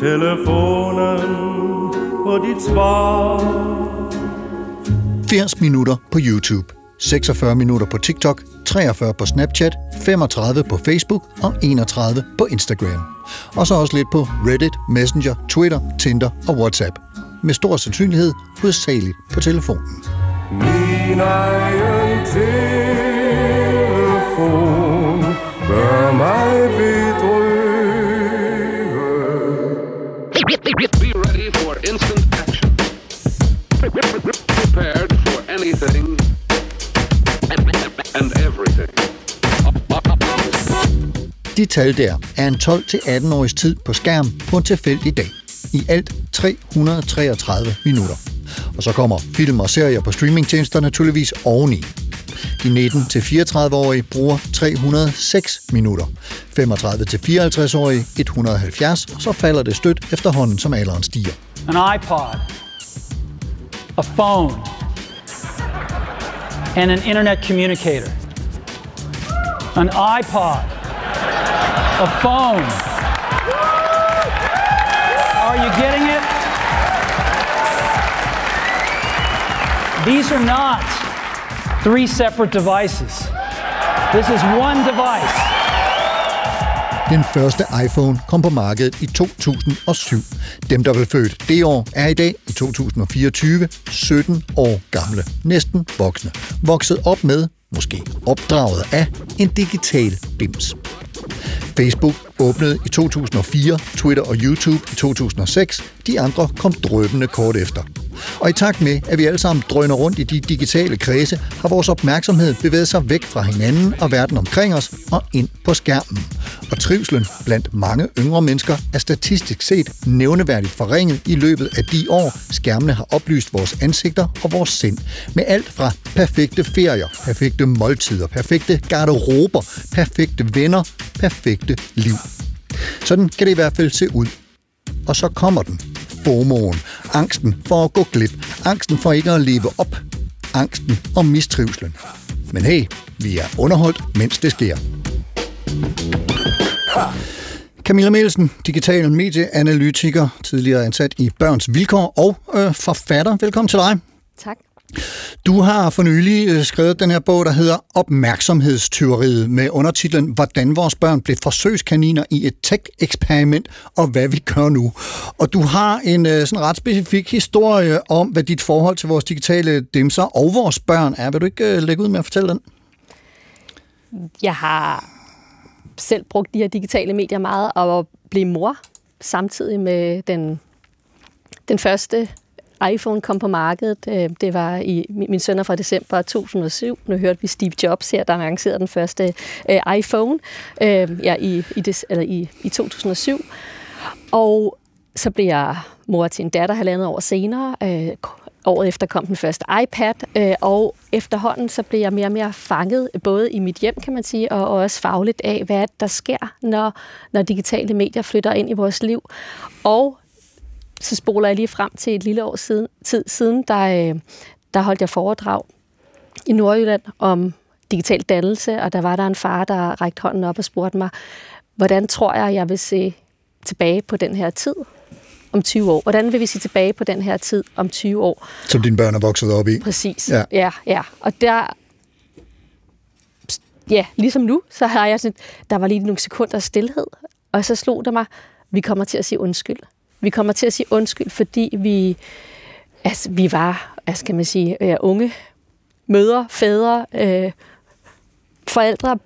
Telefonen på dit svar. 80 minutter på YouTube, 46 minutter på TikTok, 43 på Snapchat, 35 på Facebook og 31 på Instagram. Og så også lidt på Reddit, Messenger, Twitter, Tinder og WhatsApp. Med stor sandsynlighed hovedsageligt på telefonen. Min egen telefon gør mig anything and everything. De tal der er en 12-18-årigs tid på skærm på en tilfældig dag. I alt 333 minutter. Og så kommer film og serier på streamingtjenester naturligvis oveni. De 19-34-årige bruger 306 minutter. 35-54-årige 170, og så falder det stødt efterhånden, som alderen stiger. an iPod, a phone, and an internet communicator. An iPod, a phone. Are you getting it? These are not three separate devices. This is one device. Den første iPhone kom på markedet i 2007. Dem, der blev født det år, er i dag i 2024 17 år gamle. Næsten voksne. Vokset op med, måske opdraget af, en digital bims. Facebook åbnede i 2004, Twitter og YouTube i 2006. De andre kom drøbende kort efter. Og i takt med, at vi alle sammen drøner rundt i de digitale kredse, har vores opmærksomhed bevæget sig væk fra hinanden og verden omkring os og ind på skærmen. Og trivselen blandt mange yngre mennesker er statistisk set nævneværdigt forringet i løbet af de år, skærmene har oplyst vores ansigter og vores sind. Med alt fra perfekte ferier, perfekte måltider, perfekte garderober, perfekte venner, perfekte liv. Sådan kan det i hvert fald se ud. Og så kommer den. FOMO'en. Angsten for at gå glip. Angsten for ikke at leve op. Angsten og mistrivselen. Men hey, vi er underholdt, mens det sker. Camilla Mielsen, digital medieanalytiker, tidligere ansat i Børns Vilkår og øh, forfatter. Velkommen til dig. Tak. Du har for nylig øh, skrevet den her bog, der hedder Opmærksomhedstyveriet, med undertitlen Hvordan vores børn blev forsøgskaniner i et tech-eksperiment, og hvad vi gør nu. Og du har en øh, sådan ret specifik historie om, hvad dit forhold til vores digitale dimser og vores børn er. Vil du ikke øh, lægge ud med at fortælle den? Jeg har selv brugt de her digitale medier meget, og blev mor samtidig med den, den første iPhone kom på markedet. Øh, det var i min søn fra december 2007. Nu hørte vi Steve Jobs her, der lancerede den første øh, iPhone øh, ja, i, i, des, eller i, i 2007. Og så blev jeg mor til en datter halvandet år senere. Året efter kom den første iPad, og efterhånden så blev jeg mere og mere fanget, både i mit hjem, kan man sige, og også fagligt af, hvad er det, der sker, når, når digitale medier flytter ind i vores liv. Og så spoler jeg lige frem til et lille år siden, tid siden, der, øh, der holdt jeg foredrag i Nordjylland om digital dannelse, og der var der en far, der rækte hånden op og spurgte mig, hvordan tror jeg, jeg vil se tilbage på den her tid om 20 år? Hvordan vil vi se tilbage på den her tid om 20 år? Som dine børn er vokset op i. Præcis. Ja. ja, ja. Og der, ja, ligesom nu, så har jeg sådan, der var lige nogle sekunder stillhed, og så slog det mig, vi kommer til at sige undskyld. Vi kommer til at sige undskyld, fordi vi, altså, vi var, altså, skal man sige, ja, unge mødre, fædre, øh, forældre,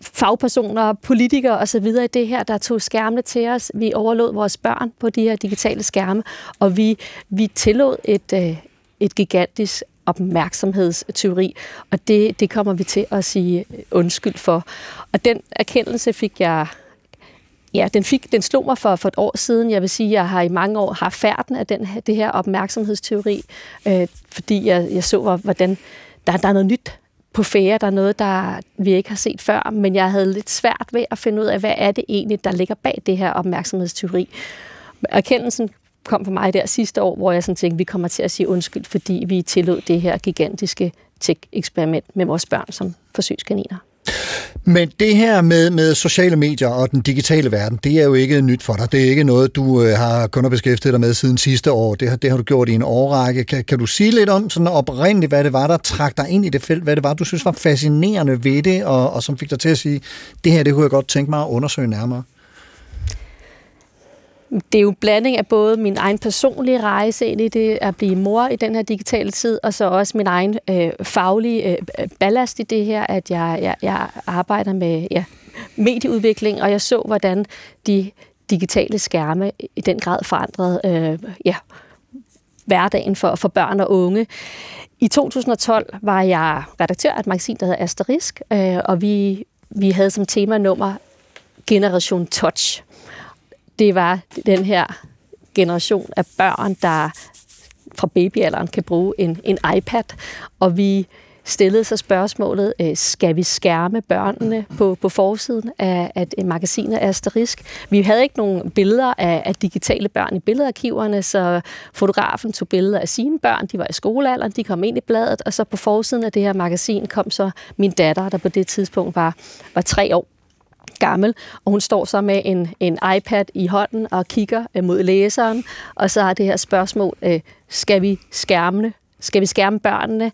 fagpersoner, politikere osv. i det her, der tog skærmene til os. Vi overlod vores børn på de her digitale skærme, og vi, vi tillod et, øh, et gigantisk opmærksomhedsteori, og det, det kommer vi til at sige undskyld for. Og den erkendelse fik jeg Ja, den, fik, den slog mig for, for et år siden. Jeg vil sige, at jeg har i mange år haft færden af den, det her opmærksomhedsteori, øh, fordi jeg, jeg så, hvordan der, der er noget nyt på fære. Der er noget, der vi ikke har set før, men jeg havde lidt svært ved at finde ud af, hvad er det egentlig, der ligger bag det her opmærksomhedsteori. Erkendelsen kom for mig der sidste år, hvor jeg sådan tænkte, vi kommer til at sige undskyld, fordi vi tillod det her gigantiske tech-eksperiment med vores børn som forsøgskaniner. Men det her med, med sociale medier og den digitale verden, det er jo ikke nyt for dig. Det er ikke noget, du øh, har kun har beskæftiget dig med siden sidste år. Det har, det har du gjort i en årrække. Kan, kan du sige lidt om sådan oprindeligt, hvad det var, der trak dig ind i det felt? Hvad det var, du synes var fascinerende ved det, og, og som fik dig til at sige, det her, det kunne jeg godt tænke mig at undersøge nærmere? Det er jo en blanding af både min egen personlige rejse ind i det at blive mor i den her digitale tid, og så også min egen øh, faglige øh, ballast i det her, at jeg, jeg, jeg arbejder med ja, medieudvikling, og jeg så, hvordan de digitale skærme i den grad forandrede øh, ja, hverdagen for, for børn og unge. I 2012 var jeg redaktør af et magasin, der hedder Asterisk, øh, og vi, vi havde som tema nummer Generation Touch det var den her generation af børn, der fra babyalderen kan bruge en, en iPad, og vi stillede sig spørgsmålet, øh, skal vi skærme børnene på, på forsiden af, af øh, magasinet Asterisk? Vi havde ikke nogen billeder af, af digitale børn i billedarkiverne, så fotografen tog billeder af sine børn, de var i skolealderen, de kom ind i bladet, og så på forsiden af det her magasin kom så min datter, der på det tidspunkt var, var tre år gammel, og hun står så med en, en iPad i hånden og kigger øh, mod læseren, og så har det her spørgsmål, øh, skal vi skærme skal vi skærme børnene?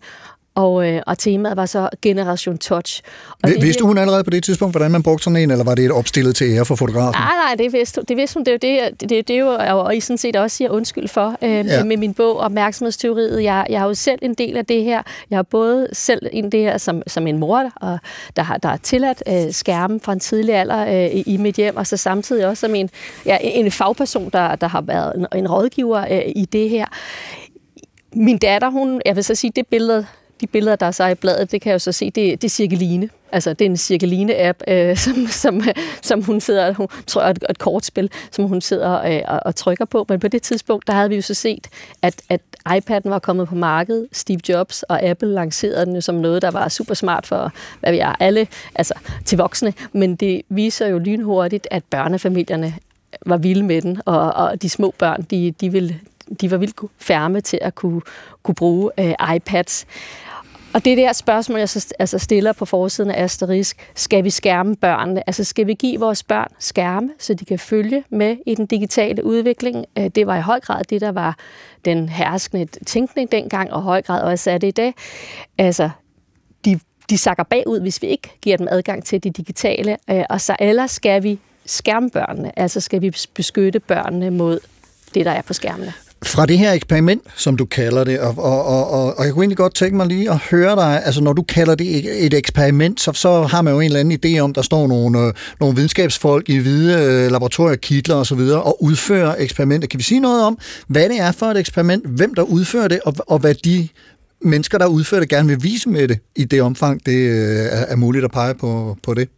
Og, øh, og temaet var så Generation Touch. Og det, vidste hun allerede på det tidspunkt, hvordan man brugte sådan en, eller var det et opstillet til ære for fotografen? Nej, nej, det vidste, det vidste hun. Det er jo det, det, det er jo, og I sådan set også siger undskyld for øh, ja. med min bog Opmærksomhedsteoriet. Jeg, jeg har jo selv en del af det her. Jeg har både selv en det her som, som en mor, og der har der er tilladt øh, skærmen fra en tidlig alder øh, i mit hjem, og så samtidig også som en, ja, en fagperson, der, der har været en, en rådgiver øh, i det her. Min datter, hun, jeg vil så sige, det billede, de billeder, der er så i bladet, det kan jeg jo så se, det, det er Cirkeline. Altså, det er en Cirkeline-app, øh, som, som, som hun sidder, hun, tror jeg, et, et kortspil, som hun sidder øh, og, og trykker på. Men på det tidspunkt, der havde vi jo så set, at, at iPad'en var kommet på markedet. Steve Jobs og Apple lancerede den som noget, der var super smart for, hvad vi er, alle, altså til voksne. Men det viser jo lynhurtigt, at børnefamilierne var vilde med den, og, og de små børn, de, de, ville, de var vildt færme til at kunne, kunne bruge øh, iPads. Og det der spørgsmål, jeg så, altså stiller på forsiden af Asterisk, skal vi skærme børnene? Altså skal vi give vores børn skærme, så de kan følge med i den digitale udvikling? Øh, det var i høj grad det, der var den herskende tænkning dengang, og i høj grad også er det i dag. Altså, de, de sakker bagud, hvis vi ikke giver dem adgang til det digitale, øh, og så ellers skal vi skærme børnene, altså skal vi beskytte børnene mod det, der er på skærmene. Fra det her eksperiment, som du kalder det, og, og, og, og jeg kunne egentlig godt tænke mig lige at høre dig, altså når du kalder det et eksperiment, så, så har man jo en eller anden idé om, der står nogle, øh, nogle videnskabsfolk i hvide øh, laboratoriekitler osv. Og, og udfører eksperimenter. Kan vi sige noget om, hvad det er for et eksperiment, hvem der udfører det, og, og hvad de mennesker, der udfører det, gerne vil vise med det, i det omfang, det øh, er, er muligt at pege på, på det?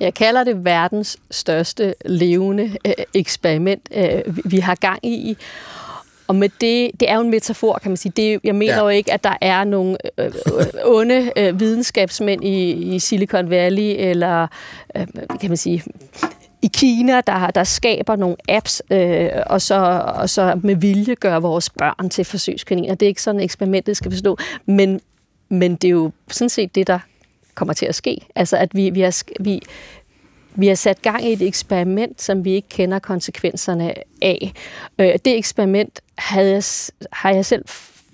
Jeg kalder det verdens største levende øh, eksperiment, øh, vi har gang i. Og med det, det er jo en metafor, kan man sige. Det, jeg mener ja. jo ikke, at der er nogle øh, øh, onde øh, videnskabsmænd i, i Silicon Valley, eller øh, kan man sige, i Kina, der, der skaber nogle apps, øh, og, så, og så med vilje gør vores børn til forsøgskaniner. Det er ikke sådan, eksperimentet skal forstå. Men, men det er jo sådan set det, der kommer til at ske. Altså, at vi, vi, har, vi, vi har sat gang i et eksperiment, som vi ikke kender konsekvenserne af. Øh, det eksperiment havde jeg, har jeg selv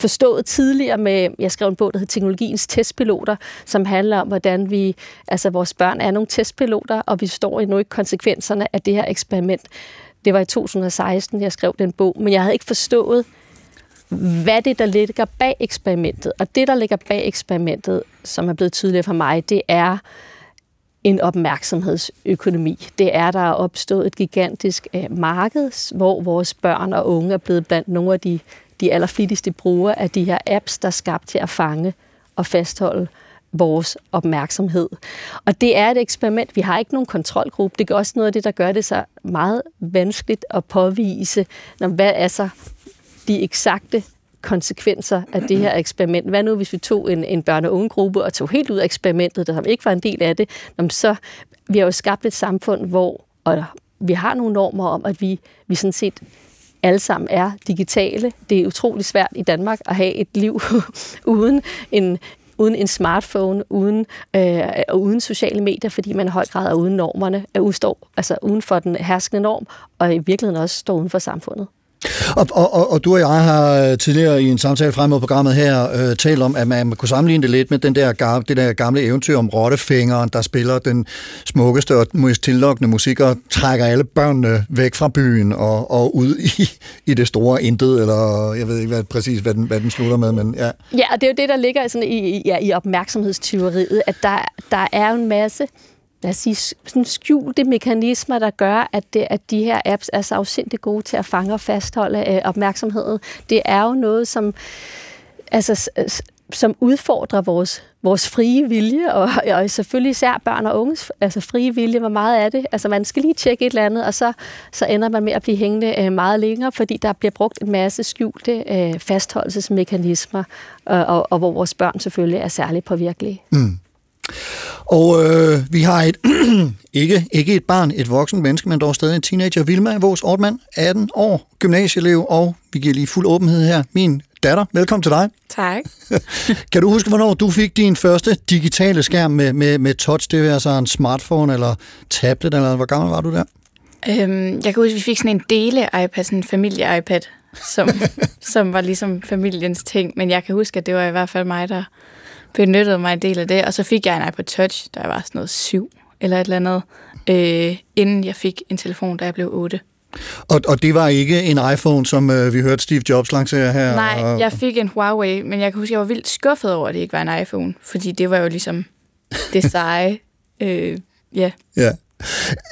forstået tidligere med, jeg skrev en bog, der hedder Teknologiens testpiloter, som handler om, hvordan vi, altså vores børn er nogle testpiloter, og vi står endnu ikke konsekvenserne af det her eksperiment. Det var i 2016, jeg skrev den bog, men jeg havde ikke forstået, hvad det der ligger bag eksperimentet. Og det, der ligger bag eksperimentet, som er blevet tydeligt for mig, det er, en opmærksomhedsøkonomi. Det er, der er opstået et gigantisk øh, marked, hvor vores børn og unge er blevet blandt nogle af de de allerflittigste brugere af de her apps, der er skabt til at fange og fastholde vores opmærksomhed. Og det er et eksperiment. Vi har ikke nogen kontrolgruppe. Det er også noget af det, der gør det så meget vanskeligt at påvise, når, hvad er så de eksakte konsekvenser af det her eksperiment. Hvad nu, hvis vi tog en, en børne- og ungegruppe og tog helt ud af eksperimentet, der ikke var en del af det, jamen så vi har jo skabt et samfund, hvor og vi har nogle normer om, at vi, vi sådan set alle sammen er digitale. Det er utrolig svært i Danmark at have et liv uden en, uden en smartphone, uden, øh, og uden sociale medier, fordi man i høj grad er uden normerne, er udstår, altså uden for den herskende norm, og i virkeligheden også står uden for samfundet. Og, og, og, og du og jeg har øh, tidligere i en samtale frem mod programmet her øh, talt om, at man kunne sammenligne det lidt med den der, gamle, det der gamle eventyr om rottefingeren, der spiller den smukkeste og mest tillokkende musik og trækker alle børnene væk fra byen og, og ud i, i det store intet, eller jeg ved ikke hvad, præcis, hvad den, hvad den slutter med, men ja. Ja, og det er jo det, der ligger sådan i, ja, i opmærksomhedstyveriet, at der, der er en masse lad os sige, sådan skjulte mekanismer, der gør, at, det, at de her apps er så afsindigt gode til at fange og fastholde øh, opmærksomheden. Det er jo noget, som, altså, som udfordrer vores, vores frie vilje, og, og selvfølgelig især børn og unges altså frie vilje, hvor meget er det? Altså man skal lige tjekke et eller andet, og så, så ender man med at blive hængende øh, meget længere, fordi der bliver brugt en masse skjulte øh, fastholdelsesmekanismer, og, og, og hvor vores børn selvfølgelig er særligt påvirkelige. Mm. Og øh, vi har et, ikke, ikke et barn, et voksen menneske, men dog stadig en teenager. Vilma, vores Ortmann, 18 år, gymnasieelev, og vi giver lige fuld åbenhed her. Min datter, velkommen til dig. Tak. kan du huske, hvornår du fik din første digitale skærm med, med, med touch? Det er altså en smartphone eller tablet, eller hvor gammel var du der? Øhm, jeg kan huske, at vi fik sådan en dele-iPad, sådan en familie-iPad, som, som var ligesom familiens ting. Men jeg kan huske, at det var i hvert fald mig, der benyttede mig en del af det. Og så fik jeg en iPod Touch, der var sådan noget syv eller et eller andet, øh, inden jeg fik en telefon, da jeg blev 8. Og, og det var ikke en iPhone, som øh, vi hørte Steve Jobs lancere her? Nej, og... jeg fik en Huawei, men jeg kan huske, at jeg var vildt skuffet over, at det ikke var en iPhone, fordi det var jo ligesom det seje. øh, ja. Ja.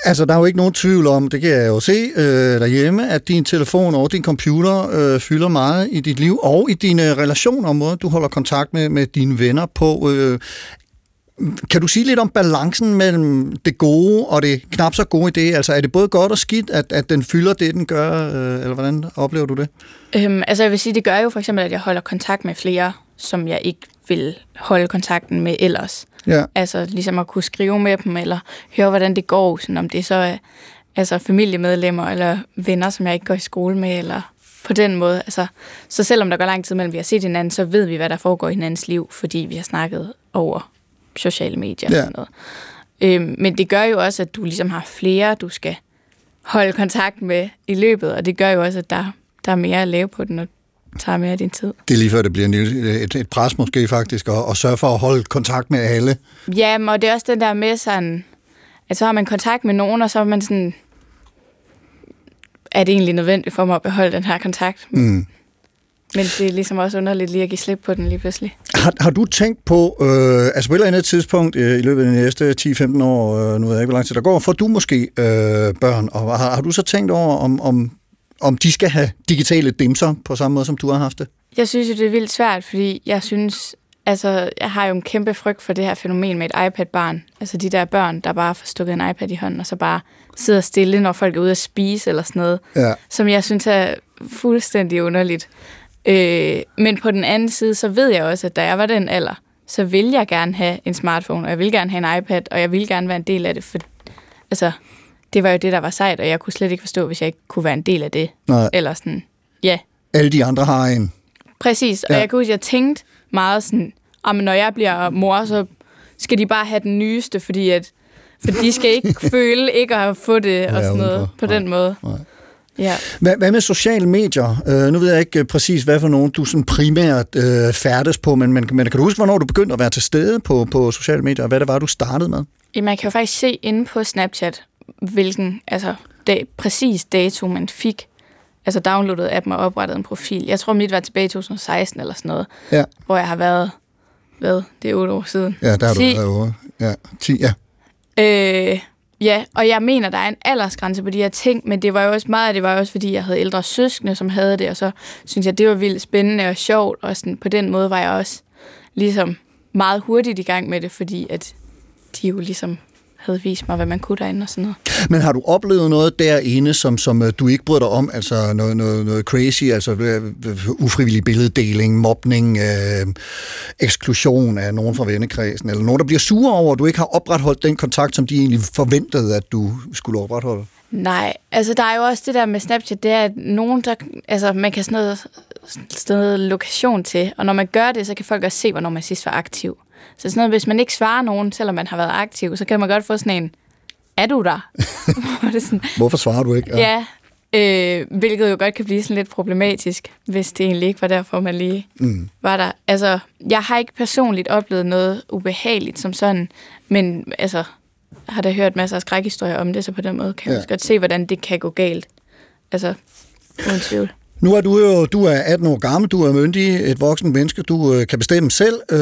Altså, der er jo ikke nogen tvivl om, det kan jeg jo se øh, derhjemme, at din telefon og din computer øh, fylder meget i dit liv og i dine relationer, og måde du holder kontakt med, med dine venner på. Øh, kan du sige lidt om balancen mellem det gode og det knap så gode i det? Altså, er det både godt og skidt, at, at den fylder det, den gør, øh, eller hvordan oplever du det? Øhm, altså, jeg vil sige, det gør jo for eksempel, at jeg holder kontakt med flere, som jeg ikke vil holde kontakten med ellers. Ja. Altså ligesom at kunne skrive med dem, eller høre, hvordan det går, sådan om det så er altså familiemedlemmer eller venner, som jeg ikke går i skole med, eller på den måde. Altså, så selvom der går lang tid mellem, vi har set hinanden, så ved vi, hvad der foregår i hinandens liv, fordi vi har snakket over sociale medier Ja. og sådan noget. Øhm, men det gør jo også, at du ligesom har flere, du skal holde kontakt med i løbet, og det gør jo også, at der, der er mere at lave på den, og tager mere af din tid. Det er lige før, det bliver en et, et pres måske faktisk, og, og sørge for at holde kontakt med alle. Ja, og det er også den der med sådan, at så har man kontakt med nogen, og så er man sådan, er det egentlig nødvendigt for mig at beholde den her kontakt? Mm. Men det er ligesom også underligt lige at give slip på den lige pludselig. Har, har du tænkt på, øh, altså på et eller andet tidspunkt øh, i løbet af de næste 10-15 år, øh, nu ved jeg ikke, hvor lang tid der går, får du måske øh, børn, og har, har du så tænkt over, om, om, om de skal have digitale dimser på samme måde, som du har haft det? Jeg synes jo, det er vildt svært, fordi jeg synes, altså, jeg har jo en kæmpe frygt for det her fænomen med et iPad-barn. Altså de der børn, der bare får stukket en iPad i hånden, og så bare sidder stille, når folk er ude at spise eller sådan noget. Ja. Som jeg synes er fuldstændig underligt. Øh, men på den anden side, så ved jeg også, at da jeg var den alder, så vil jeg gerne have en smartphone, og jeg vil gerne have en iPad, og jeg vil gerne være en del af det, for altså, det var jo det, der var sejt, og jeg kunne slet ikke forstå, hvis jeg ikke kunne være en del af det. Nej. Eller sådan, ja, Alle de andre har en. Præcis, og Ja. jeg kan huske, jeg tænkte meget sådan, at når jeg bliver mor, så skal de bare have den nyeste, fordi at for de skal ikke føle ikke at have fået det og sådan noget på den måde. Nej. Ja. Hvad, hvad med sociale medier? Øh, nu ved jeg ikke øh, præcis, hvad for nogen du sådan primært øh, færdes på, men, men, men kan du huske, hvornår du begyndte at være til stede på, på sociale medier, og hvad det var, du startede med? Jamen, man kan jo faktisk se inde på Snapchat, hvilken altså, dag, præcis dato man fik altså downloadet appen og oprettet en profil. Jeg tror, mit var tilbage i 2016 eller sådan noget, Ja, hvor jeg har været, hvad, det er otte år siden. ja der har du 10. været over. Ja, 10, ja. Øh, Ja, og jeg mener, der er en aldersgrænse på de her ting, men det var jo også meget det var jo også, fordi jeg havde ældre søskende, som havde det, og så synes jeg, det var vildt spændende og sjovt, og sådan, på den måde var jeg også ligesom meget hurtigt i gang med det, fordi at de jo ligesom havde vist mig, hvad man kunne derinde og sådan noget. Men har du oplevet noget derinde, som, som øh, du ikke bryder dig om? Altså noget, noget, noget crazy, altså øh, øh, ufrivillig billeddeling, mobning, øh, eksklusion af nogen fra vennekredsen, eller nogen, der bliver sure over, at du ikke har opretholdt den kontakt, som de egentlig forventede, at du skulle opretholde? Nej, altså der er jo også det der med Snapchat, det er, at nogen, der, altså man kan sådan noget, sådan noget lokation til, og når man gør det, så kan folk også se, hvornår man sidst var aktiv. Så sådan noget, hvis man ikke svarer nogen, selvom man har været aktiv, så kan man godt få sådan en, er du der? Hvor det sådan, Hvorfor svarer du ikke? ja, øh, hvilket jo godt kan blive sådan lidt problematisk, hvis det egentlig ikke var derfor, man lige Mm. var der. Altså, jeg har ikke personligt oplevet noget ubehageligt som sådan, men altså, jeg har da hørt masser af skrækhistorier om det, så på den måde kan jeg Ja. også godt se, hvordan det kan gå galt. Altså, uden tvivl. Nu er du jo du er 18 år gammel, du er myndig, et voksen menneske, du øh, kan bestemme selv. Øh,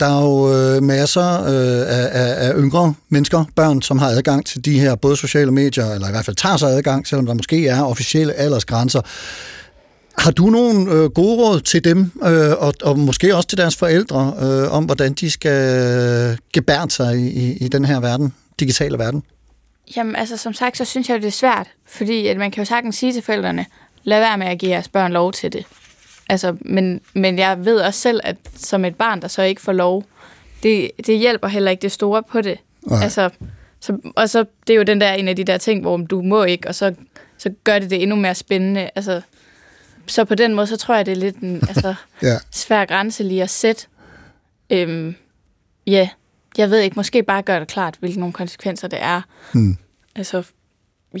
der er jo øh, masser øh, af, af, af yngre mennesker, børn, som har adgang til de her både sociale medier, eller i hvert fald tager sig adgang, selvom der måske er officielle aldersgrænser. Har du nogle øh, gode råd til dem, øh, og, og måske også til deres forældre, øh, om hvordan de skal gebære sig i, i, i den her verden, digitale verden? Jamen, altså, som sagt, så synes jeg, det er svært, fordi at man kan jo sagtens sige til forældrene, lad være med at give jeres børn lov til det. Altså, men, men jeg ved også selv, at som et barn, der så ikke får lov, det, det hjælper heller ikke det store på det. Nej. Altså, så, og så, det er jo den der en af de der ting, hvor du må ikke, og så, så gør det det endnu mere spændende. Altså, så på den måde, så tror jeg, det er lidt en altså, Ja. svær grænse lige at sætte. Øhm, ja, jeg ved ikke, måske bare gøre det klart, hvilke nogle konsekvenser det er. Hmm. Altså,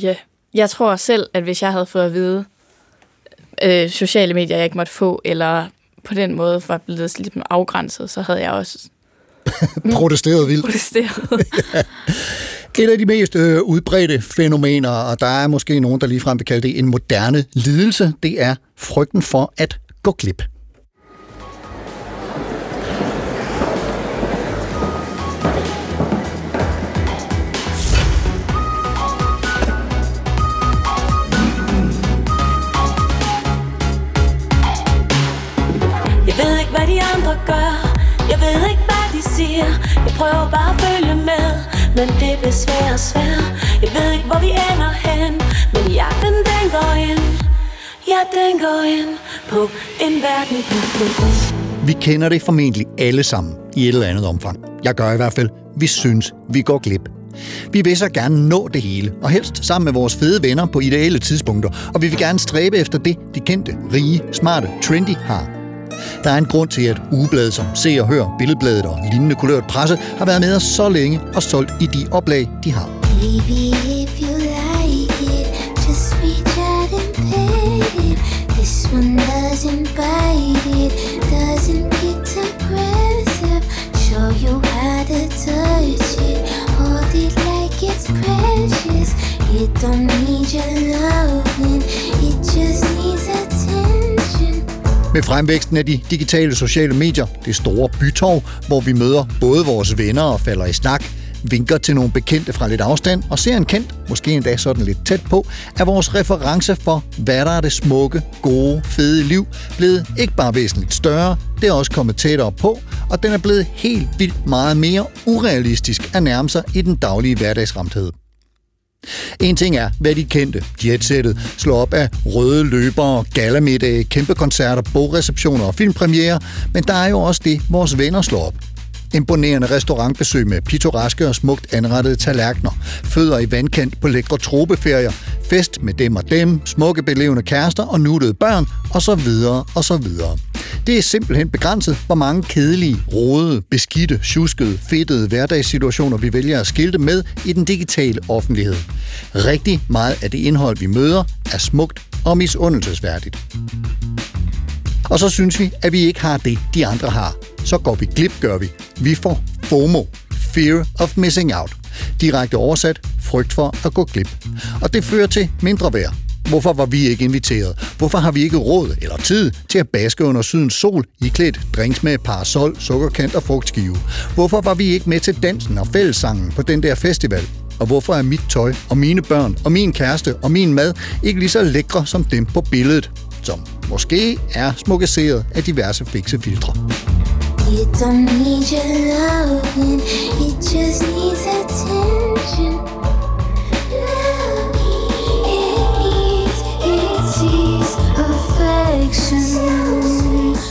ja. Jeg tror selv, at hvis jeg havde fået at vide, øh, sociale medier, jeg ikke måtte få, eller på den måde var blevet lidt afgrænset, så havde jeg også Protesteret vildt. protesteret. Et af de mest øh, udbredte fænomener, og der er måske nogen, der ligefrem vil kalde det en moderne lidelse, det er frygten for at gå glip. Gør Jeg ved ikke, hvad de siger Jeg prøver bare at følge med Men det bliver svært og svært Jeg ved ikke, hvor vi ender hen Men jagten, den går ind Ja, den går ind På en verden på flugt Vi kender det formentlig alle sammen i et eller andet omfang. Jeg gør i hvert fald. Vi synes, vi går glip. Vi vil så gerne nå det hele, og helst sammen med vores fede venner på ideelle tidspunkter, og vi vil gerne stræbe efter det, de kendte, rige, smarte, trendy har. Der er en grund til, at ugebladet som Se og Hør, Billedbladet og lignende kulørt presse har været med os så længe og solgt i de oplag, de har. Baby, if you like it, just reach out and it. This one doesn't bite it, doesn't get aggressive. Show you how to touch it, hold it like it's precious. It don't need your loving, it just needs a med fremvæksten af de digitale sociale medier, det store bytorv, hvor vi møder både vores venner og falder i snak, vinker til nogle bekendte fra lidt afstand og ser en kendt, måske endda sådan lidt tæt på, er vores reference for, hvad der er det smukke, gode, fede liv, blevet ikke bare væsentligt større, det er også kommet tættere på, og den er blevet helt vildt meget mere urealistisk at nærme sig i den daglige hverdagsramthed. En ting er, hvad de kendte, jetsættet, slår op af røde løbere, galamiddage, kæmpe koncerter, bogreceptioner og filmpremiere, men der er jo også det, vores venner slår op. Imponerende restaurantbesøg med pittoreske og smukt anrettede tallerkener, fødder i vandkant på lækre tropeferier, fest med dem og dem, smukke belevende kærester og nuttede børn, og så videre og så videre. Det er simpelthen begrænset, hvor mange kedelige, rodede, beskidte, tjuskede, fedtede hverdagssituationer vi vælger at skilte med i den digitale offentlighed. Rigtig meget af det indhold, vi møder, er smukt og misundelsesværdigt. Og så synes vi, at vi ikke har det, de andre har. Så går vi glip, gør vi. Vi får FOMO. Fear of missing out. Direkte oversat, frygt for at gå glip. Og det fører til mindre værd. Hvorfor var vi ikke inviteret? Hvorfor har vi ikke råd eller tid til at baske under sydens sol, iklædt drinks med parasol, sukkerkant og frugtskive? Hvorfor var vi ikke med til dansen og fællessangen på den der festival? Og hvorfor er mit tøj og mine børn og min kæreste og min mad ikke lige så lækre som dem på billedet? Som måske er smukkeseret af diverse fikse filtre. It don't need your loving, it just needs attention.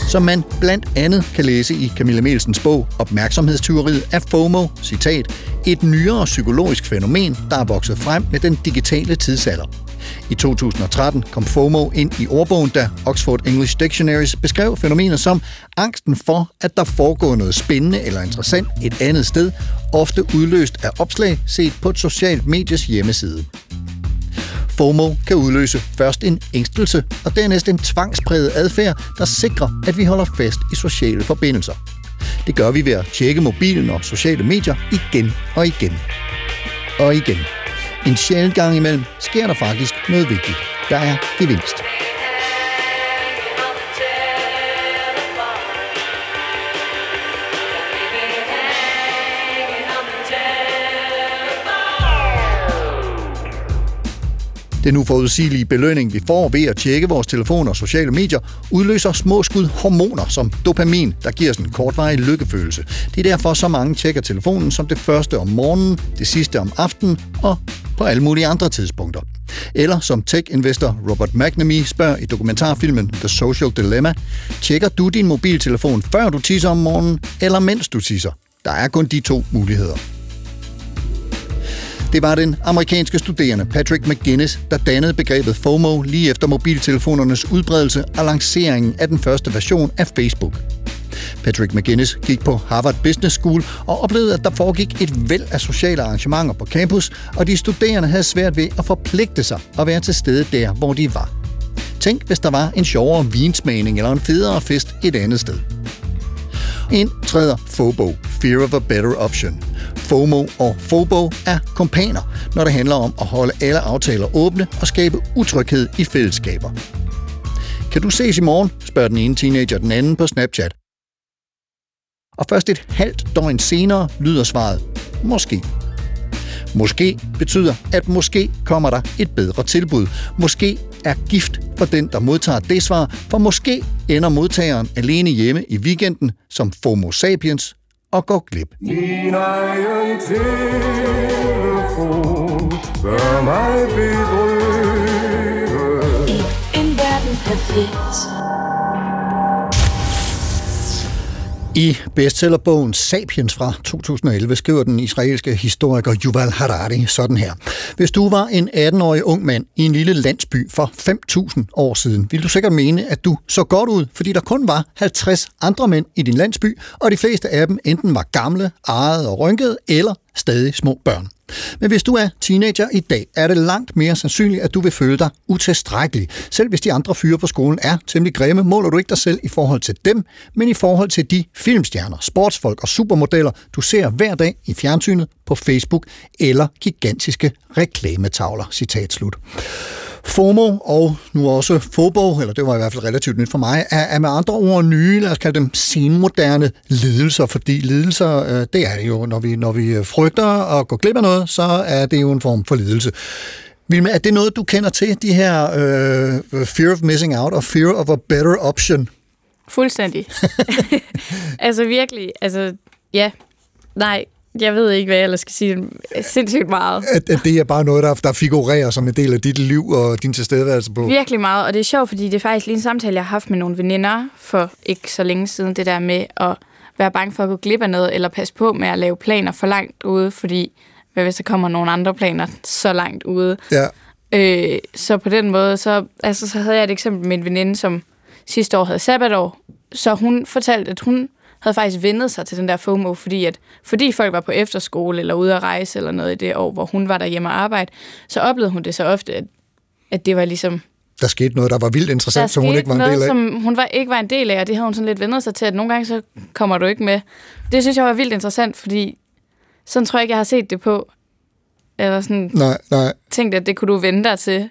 Som man blandt andet kan læse i Camilla Melsens bog Opmærksomhedstyveriet af FOMO, citat, et nyere psykologisk fænomen, der er vokset frem med den digitale tidsalder. I 2013 kom FOMO ind i ordbogen, da Oxford English Dictionaries beskrev fænomenet som angsten for, at der foregår noget spændende eller interessant et andet sted, ofte udløst af opslag set på et socialt medies hjemmeside. FOMO kan udløse først en ængstelse og dernæst en tvangspræget adfærd, der sikrer, at vi holder fast i sociale forbindelser. Det gør vi ved at tjekke mobilen og sociale medier igen og igen. Og igen. En sjældent gang imellem sker der faktisk noget vigtigt. Der er gevinst. Den uforudsigelige belønning, vi får ved at tjekke vores telefoner og sociale medier, udløser små skud hormoner som dopamin, der giver os en kortvarig lykkefølelse. Det er derfor, så mange tjekker telefonen som det første om morgenen, det sidste om aftenen og på alle mulige andre tidspunkter. Eller som tech-investor Robert McNamee spørger i dokumentarfilmen The Social Dilemma, tjekker du din mobiltelefon før du tisser om morgenen, eller mens du tisser? Der er kun de to muligheder. Det var den amerikanske studerende Patrick McGinnis, der dannede begrebet FOMO lige efter mobiltelefonernes udbredelse og lanceringen af den første version af Facebook. Patrick McGinnis gik på Harvard Business School og oplevede, at der foregik et væld af sociale arrangementer på campus, og de studerende havde svært ved at forpligte sig og være til stede der, hvor de var. Tænk, hvis der var en sjovere vinsmagning eller en federe fest et andet sted indtræder FOBO, Fear of a Better Option. FOMO og FOBO er kompaner, når det handler om at holde alle aftaler åbne og skabe utryghed i fællesskaber. Kan du ses i morgen, spørger den ene teenager den anden på Snapchat. Og først et halvt døgn senere lyder svaret, måske. Måske betyder, at måske kommer der et bedre tilbud. Måske er gift for den, der modtager det svar, for måske ender modtageren alene hjemme i weekenden som FOMO sapiens og går glip. Min egen telefon gør mig bedrøvet. En verden perfekt. I bestsellerbogen Sapiens fra 2011 skriver den israelske historiker Yuval Harari sådan her. Hvis du var en 18-årig ung mand i en lille landsby for 5.000 år siden, ville du sikkert mene, at du så godt ud, fordi der kun var 50 andre mænd i din landsby, og de fleste af dem enten var gamle, ejede og rynkede, eller stadig små børn. Men hvis du er teenager i dag, er det langt mere sandsynligt, at du vil føle dig utilstrækkelig. Selv hvis de andre fyre på skolen er temmelig grimme, måler du ikke dig selv i forhold til dem, men i forhold til de filmstjerner, sportsfolk og supermodeller, du ser hver dag i fjernsynet, på Facebook eller gigantiske reklametavler. Citat slut. FOMO og nu også FOBO, eller det var i hvert fald relativt nyt for mig, er, er med andre ord nye, lad os kalde dem senmoderne lidelser, fordi lidelser, øh, det er det jo, når vi, når vi øh, frygter og går glip af noget, så er det jo en form for lidelse. Vilma, er det noget, du kender til, de her øh, fear of missing out og fear of a better option? Fuldstændig. altså virkelig, altså ja, nej, jeg ved ikke, hvad jeg ellers skal sige. Sindssygt meget. At, at det er bare noget, der, der figurerer som en del af dit liv og din tilstedeværelse på? Virkelig meget, og det er sjovt, fordi det er faktisk lige en samtale, jeg har haft med nogle veninder for ikke så længe siden, det der med at være bange for at gå glip af noget, eller passe på med at lave planer for langt ude, fordi hvad hvis der kommer nogle andre planer så langt ude. Ja. Øh, så på den måde, så, altså, så havde jeg et eksempel med en veninde, som sidste år havde sabbatår, så hun fortalte, at hun havde faktisk vendet sig til den der FOMO, fordi, at, fordi folk var på efterskole eller ude at rejse eller noget i det år, hvor hun var derhjemme og arbejde, så oplevede hun det så ofte, at, at det var ligesom... Der skete noget, der var vildt interessant, Der som hun ikke var en noget, del af. som hun var, ikke var en del af, og det havde hun sådan lidt vendet sig til, at nogle gange så kommer du ikke med. Det synes jeg var vildt interessant, fordi sådan tror jeg ikke, jeg har set det på. Eller sådan Nej, nej. tænkt, at det kunne du vende dig til.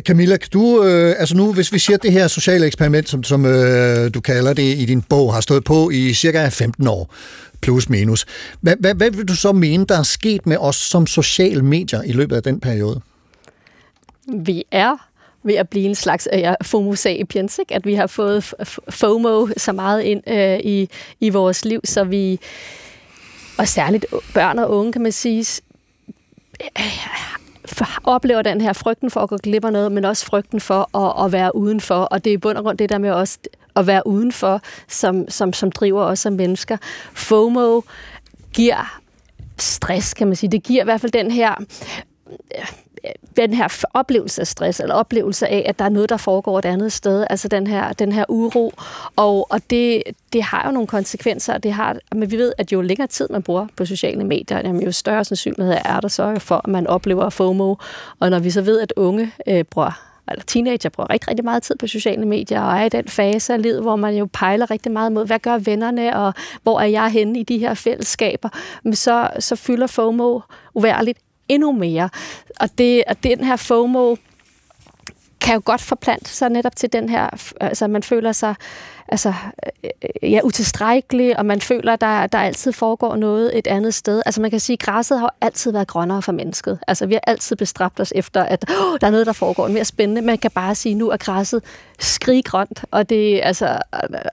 Camilla, kan du, øh, altså nu, hvis vi siger, at det her sociale eksperiment, som, som øh, du kalder det i din bog, har stået på i cirka 15 år, plus minus. Hvad, hvad, hvad vil du så mene, der er sket med os som sociale medier i løbet af den periode? vi er ved at blive en slags øh, ja, FOMO sapiens, ikke? at vi har fået FOMO så meget ind øh, i, i vores liv, så vi, og særligt børn og unge, kan man sige, oplever den her frygten for at gå glip af noget, men også frygten for at, at være udenfor, og det er i bund og grund det der med også at være udenfor, som, som, som driver os som mennesker. FOMO giver stress, kan man sige. Det giver i hvert fald den her den her oplevelse af stress, eller oplevelse af, at der er noget, der foregår et andet sted, altså den her, den her uro, og, og det, det har jo nogle konsekvenser, det har, men vi ved, at jo længere tid man bruger på sociale medier, jamen, jo større sandsynlighed er der så for, at man oplever FOMO, og når vi så ved, at unge øh, bruger eller teenager bruger rigtig, rigtig meget tid på sociale medier, og er i den fase af livet, hvor man jo pejler rigtig meget mod, hvad gør vennerne, og hvor er jeg henne i de her fællesskaber, men så, så fylder FOMO uværligt endnu mere. Og, det, og den her FOMO kan jo godt forplante sig netop til den her, altså man føler sig altså, øh, ja, utilstrækkelig, og man føler, der, der altid foregår noget et andet sted. Altså man kan sige, at græsset har altid været grønnere for mennesket. Altså vi har altid bestræbt os efter, at oh, der er noget, der foregår mere spændende. Man kan bare sige, at nu er græsset skriggrønt, og, det, altså,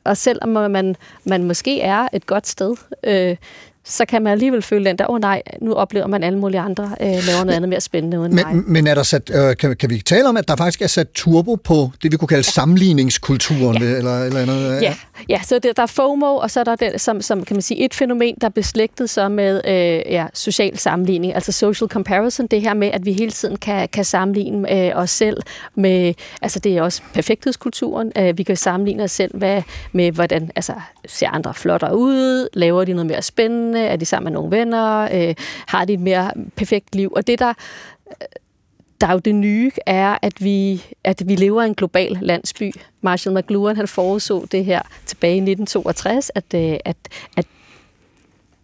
og selvom man, man måske er et godt sted, øh, så kan man alligevel føle den der, åh oh, nej, nu oplever man alle mulige andre øh, laver noget andet mere spændende end mig. Men, men er der sat, øh, kan, kan vi tale om, at der faktisk er sat turbo på det, vi kunne kalde sammenligningskulturen? Ja. Eller, eller noget? Ja, ja så det, der er FOMO, og så er der det, som, som kan man sige, et fænomen, der er beslægtet så med øh, ja, social sammenligning, altså social comparison, det her med, at vi hele tiden kan, kan sammenligne øh, os selv med, altså det er også perfekthedskulturen, øh, vi kan sammenligne os selv hvad, med, hvordan altså, ser andre flottere ud, laver de noget mere spændende, er de sammen med nogle venner, øh, har de et mere perfekt liv, og det der der er jo det nye, er, at vi, at vi lever i en global landsby. Marshall McLuhan han forudså det her tilbage i 1962, at, øh, at, at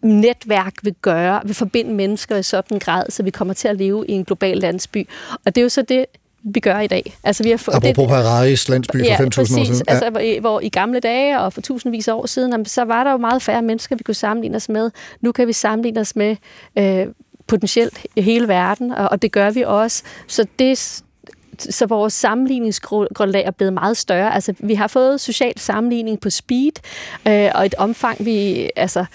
netværk vil gøre, vil forbinde mennesker i sådan en grad, så vi kommer til at leve i en global landsby. Og det er jo så det, vi gør i dag. Altså, vi har fået, Apropos Harari's landsby for ja, 5.000 år siden. Altså, hvor, i- hvor i gamle dage og for tusindvis af år siden, jamen, så var der jo meget færre mennesker, vi kunne sammenligne os med. Nu kan vi sammenligne os med øh, potentielt hele verden, og, og det gør vi også. Så det så vores sammenligningsgrundlag er blevet meget større. Altså, vi har fået social sammenligning på speed, øh, og et omfang, vi altså,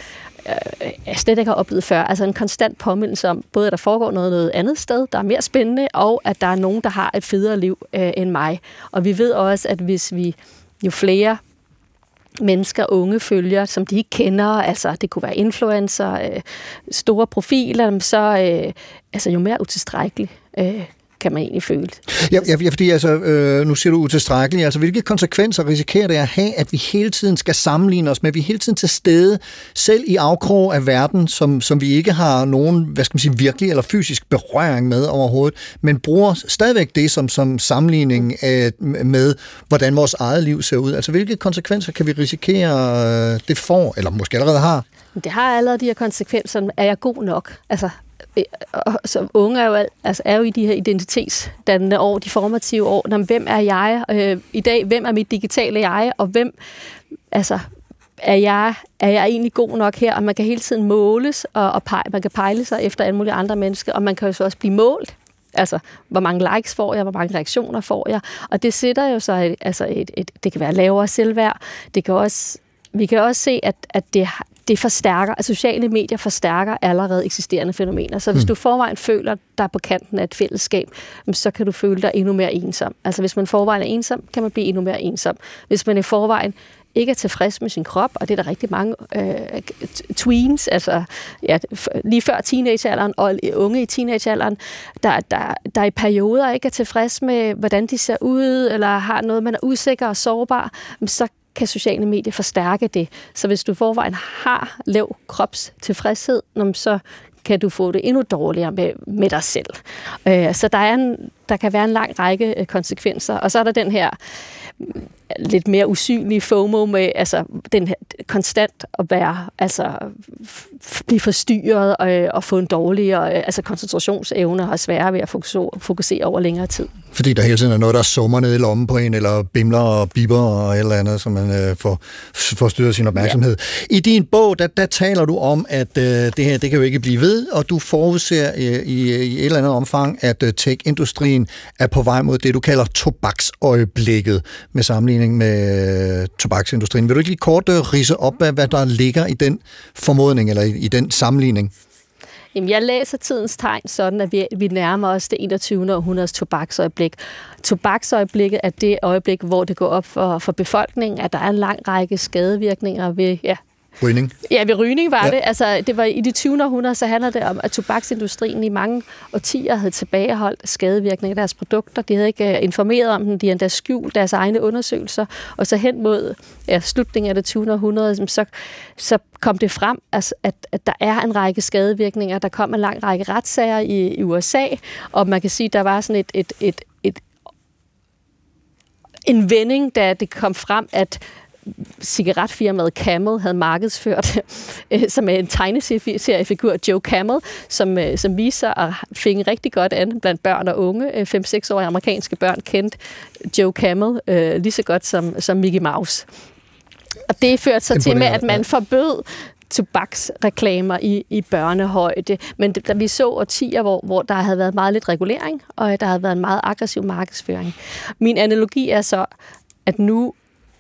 jeg slet ikke har oplevet før. Altså en konstant påmindelse om, både at der foregår noget, noget andet sted, der er mere spændende, og at der er nogen, der har et federe liv øh, end mig. Og vi ved også, at hvis vi jo flere mennesker, unge følger, som de ikke kender, altså det kunne være influencer, øh, store profiler, så øh, altså, jo mere utilstrækkelig øh, kan man egentlig føle. Ja, ja, ja, fordi altså, øh, nu siger du utilstrækkeligt. Altså, hvilke konsekvenser risikerer det at have, at vi hele tiden skal sammenligne os med, at vi hele tiden til stede, selv i afkrog af verden, som, som vi ikke har nogen, hvad skal man sige, virkelig eller fysisk berøring med overhovedet, men bruger stadigvæk det som, som sammenligning af, med, hvordan vores eget liv ser ud. Altså, hvilke konsekvenser kan vi risikere, øh, det får, eller måske allerede har? Det har allerede de her konsekvenser. Er jeg god nok? Altså, øh, Øh, og som unge er jo, altså, er jo i de her identitetsdannende år, de formative år. jamen, hvem er jeg øh, i dag? Hvem er mit digitale jeg? Og hvem, altså, er jeg, er jeg egentlig god nok her? Og man kan hele tiden måles, og, og pege, man kan pejle sig efter alle mulige andre mennesker, og man kan jo så også blive målt. Altså, hvor mange likes får jeg, hvor mange reaktioner får jeg. Og det sætter jo så, et, altså et, et, det kan være lavere selvværd. Det kan også, vi kan også se, at, at det, det forstærker, at sociale medier forstærker allerede eksisterende fænomener. Så hvis Mm. du forvejen føler dig på kanten af et fællesskab, så kan du føle dig endnu mere ensom. Altså hvis man forvejen er ensom, kan man blive endnu mere ensom. Hvis man i forvejen ikke er tilfreds med sin krop, og det er der rigtig mange øh, tweens, altså ja, lige før teenagealderen og unge i teenagealderen, der, der, der i perioder ikke er tilfreds med, hvordan de ser ud, eller har noget, man er usikker og sårbar, så kan sociale medier forstærke det. Så hvis du forvejen har lav kropstilfredshed, så kan du få det endnu dårligere med, med dig selv. Øh, så der, er en, der kan være en lang række øh, konsekvenser. Og så er der den her lidt mere usynlige FOMO med altså, den her, konstant at være, altså, blive forstyrret og, og få en dårligere altså, koncentrationsevne og have sværere ved at fokusere, fokusere over længere tid. Fordi der hele tiden er noget, der summer ned i lommen på en, eller bimler og biber og et eller andet, så man øh, får, styret sin opmærksomhed. Ja. I din bog, der, der taler du om, at øh, det her det kan jo ikke blive ved, og du forudser øh, i, i et eller andet omfang, at øh, tech-industrien er på vej mod det, du kalder tobaksøjeblikket, med sammenligning med tobaksindustrien. Vil du ikke lige kort øh, rise op, hvad, hvad der ligger i den formodning, eller i, i den sammenligning? Jamen, jeg læser tidens tegn sådan, at vi, vi nærmer os det 21. århundredes tobaksøjeblik. Tobaksøjeblikket er det øjeblik, hvor det går op for, for befolkningen, at der er en lang række skadevirkninger ved ja, Rygning? Ja, ved rygning var ja. det. Altså, det var i det 20. århundrede, så handler det om, at tobaksindustrien i mange årtier havde tilbageholdt skadevirkninger af deres produkter. De havde ikke uh, informeret om dem, de havde endda skjult deres egne undersøgelser. Og så hen mod ja, slutningen af det 20. århundrede, så, så kom det frem, altså, at, at der er en række skadevirkninger. Der kom en lang række retssager i, i USA, og man kan sige, at der var sådan et, et, et, et en vending, da det kom frem, at cigaretfirmaet Camel havde markedsført, øh, som er en tegneseriefigur, Joe Camel, som, øh, som viser at finde rigtig godt an blandt børn og unge. 5-6-årige amerikanske børn kendte Joe Camel øh, lige så godt som, som Mickey Mouse. Og det førte sig til med, at man forbød tobaksreklamer i, i børnehøjde. Men da vi så årtier, hvor, hvor der havde været meget lidt regulering, og der havde været en meget aggressiv markedsføring. Min analogi er så, at nu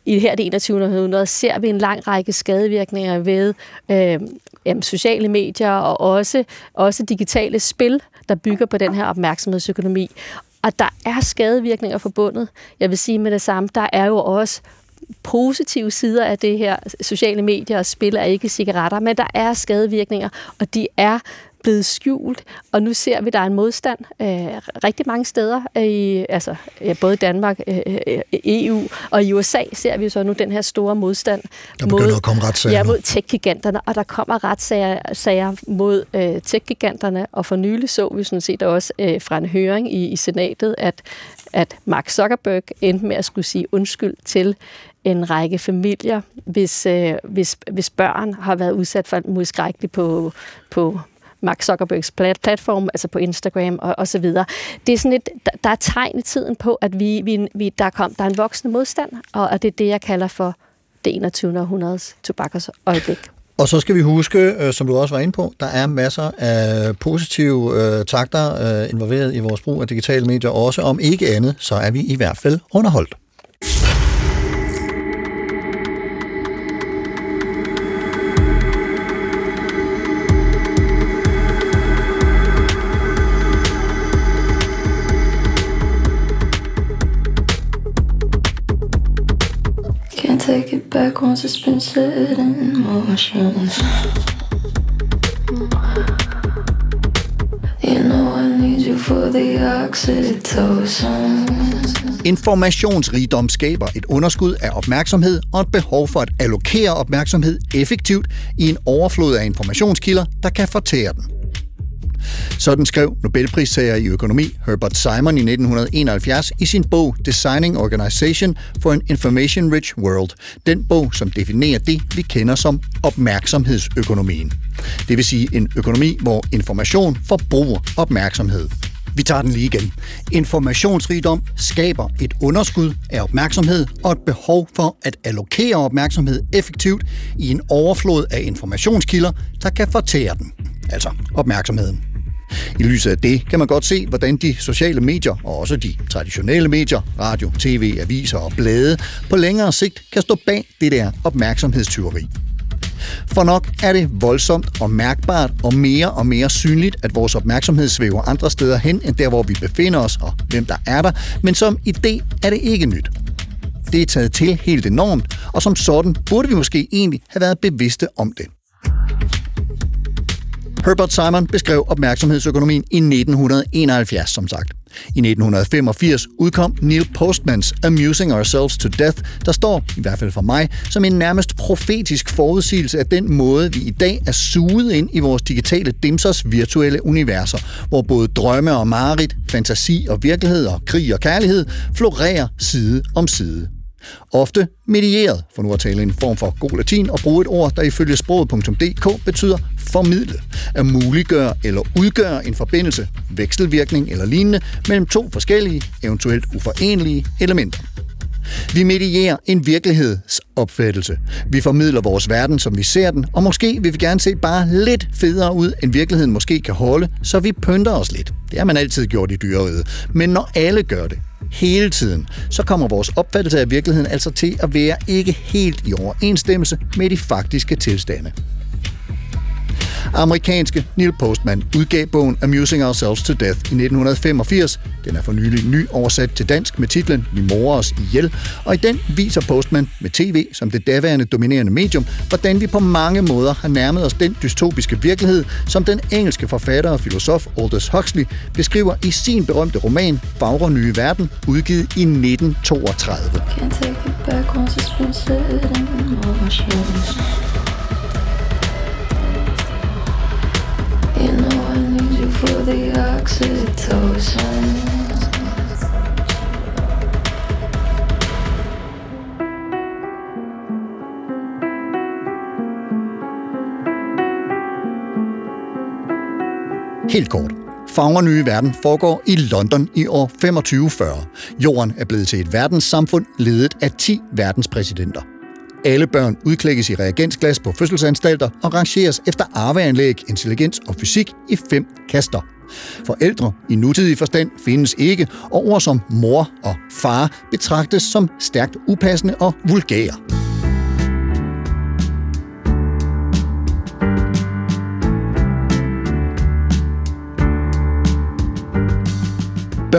i det her det 21. århundrede ser vi en lang række skadevirkninger ved øh, jamen, sociale medier og også, også digitale spil, der bygger på den her opmærksomhedsøkonomi. Og der er skadevirkninger forbundet. Jeg vil sige med det samme, der er jo også positive sider af det her. Sociale medier og spil er ikke cigaretter, men der er skadevirkninger, og de er blevet skjult, og nu ser vi, at der er en modstand øh, rigtig mange steder, øh, i, altså ja, både Danmark, øh, øh EU og i USA ser vi så nu den her store modstand der mod, at komme retssager ja, mod tech-giganterne, og der kommer retssager sager mod øh, tech-giganterne, og for nylig så vi sådan set også øh, fra en høring i, i senatet, at, at Mark Zuckerberg endte med at skulle sige undskyld til en række familier, hvis, øh, hvis, hvis børn har været udsat for modskrækkeligt på, på Mark Zuckerbergs platform, altså på Instagram og, og så videre. Det er sådan et, der er tegn i tiden på, at vi, vi, vi, der, kom, der er en voksende modstand, og, og det er det, jeg kalder for det 21. århundredes tobakkers øjeblik. Og så skal vi huske, øh, som du også var inde på, der er masser af positive øh, takter øh, involveret i vores brug af digitale medier også. Om ikke andet, så er vi i hvert fald underholdt. Backwards, it it's been set in motion. You know I need you for the oxytocin. Informationsrigdom skaber et underskud af opmærksomhed og et behov for at allokere opmærksomhed effektivt i en overflod af informationskilder, der kan fortære den. Sådan skrev Nobelpristager i økonomi Herbert Simon i 1971 i sin bog Designing Organization for an Information-Rich World. Den bog, som definerer det, vi kender som opmærksomhedsøkonomien. Det vil sige en økonomi, hvor information forbruger opmærksomhed. Vi tager den lige igen. Informationsrigdom skaber et underskud af opmærksomhed og et behov for at allokere opmærksomhed effektivt i en overflod af informationskilder, der kan fortære den. Altså opmærksomheden. I lyset af det kan man godt se, hvordan de sociale medier, og også de traditionelle medier, radio, tv, aviser og blade, på længere sigt kan stå bag det der opmærksomhedstyveri. For nok er det voldsomt og mærkbart og mere og mere synligt, at vores opmærksomhed svæver andre steder hen, end der, hvor vi befinder os og hvem der er der, men som idé er det ikke nyt. Det er taget til helt enormt, og som sådan burde vi måske egentlig have været bevidste om det. Herbert Simon beskrev opmærksomhedsøkonomien i 1971, som sagt. I 1985 udkom Neil Postmans Amusing Ourselves to Death, der står, i hvert fald for mig, som en nærmest profetisk forudsigelse af den måde, vi i dag er suget ind i vores digitale dimsers virtuelle universer, hvor både drømme og mareridt, fantasi og virkelighed og krig og kærlighed florerer side om side. Ofte medieret, for nu at tale en form for god latin, og bruge et ord, der ifølge sproget.dk betyder formidle, at muliggøre eller udgøre en forbindelse, vekselvirkning eller lignende mellem to forskellige, eventuelt uforenelige elementer. Vi medierer en virkelighedsopfattelse. Vi formidler vores verden, som vi ser den, og måske vil vi gerne se bare lidt federe ud, end virkeligheden måske kan holde, så vi pynter os lidt. Det har man altid gjort i dyreriget. Men når alle gør det, hele tiden, så kommer vores opfattelse af virkeligheden altså til at være ikke helt i overensstemmelse med de faktiske tilstande. Amerikanske Neil Postman udgav bogen Amusing Ourselves to Death i 1985. Den er for nylig ny oversat til dansk med titlen Vi morer os ihjel, og i den viser Postman med tv som det daværende dominerende medium, hvordan vi på mange måder har nærmet os den dystopiske virkelighed, som den engelske forfatter og filosof Aldous Huxley beskriver i sin berømte roman Fagre Nye Verden, udgivet i 1932. Can't take it back for the oxytocin. Helt kort. Fagre Nye Verden foregår i London i år 2540. Jorden er blevet til et verdenssamfund ledet af 10 verdenspræsidenter. Alle børn udklækkes i reagensglas på fødselsanstalter og rangeres efter arveanlæg, intelligens og fysik i fem kaster. Forældre i nutidig forstand findes ikke, og ord som mor og far betragtes som stærkt upassende og vulgære.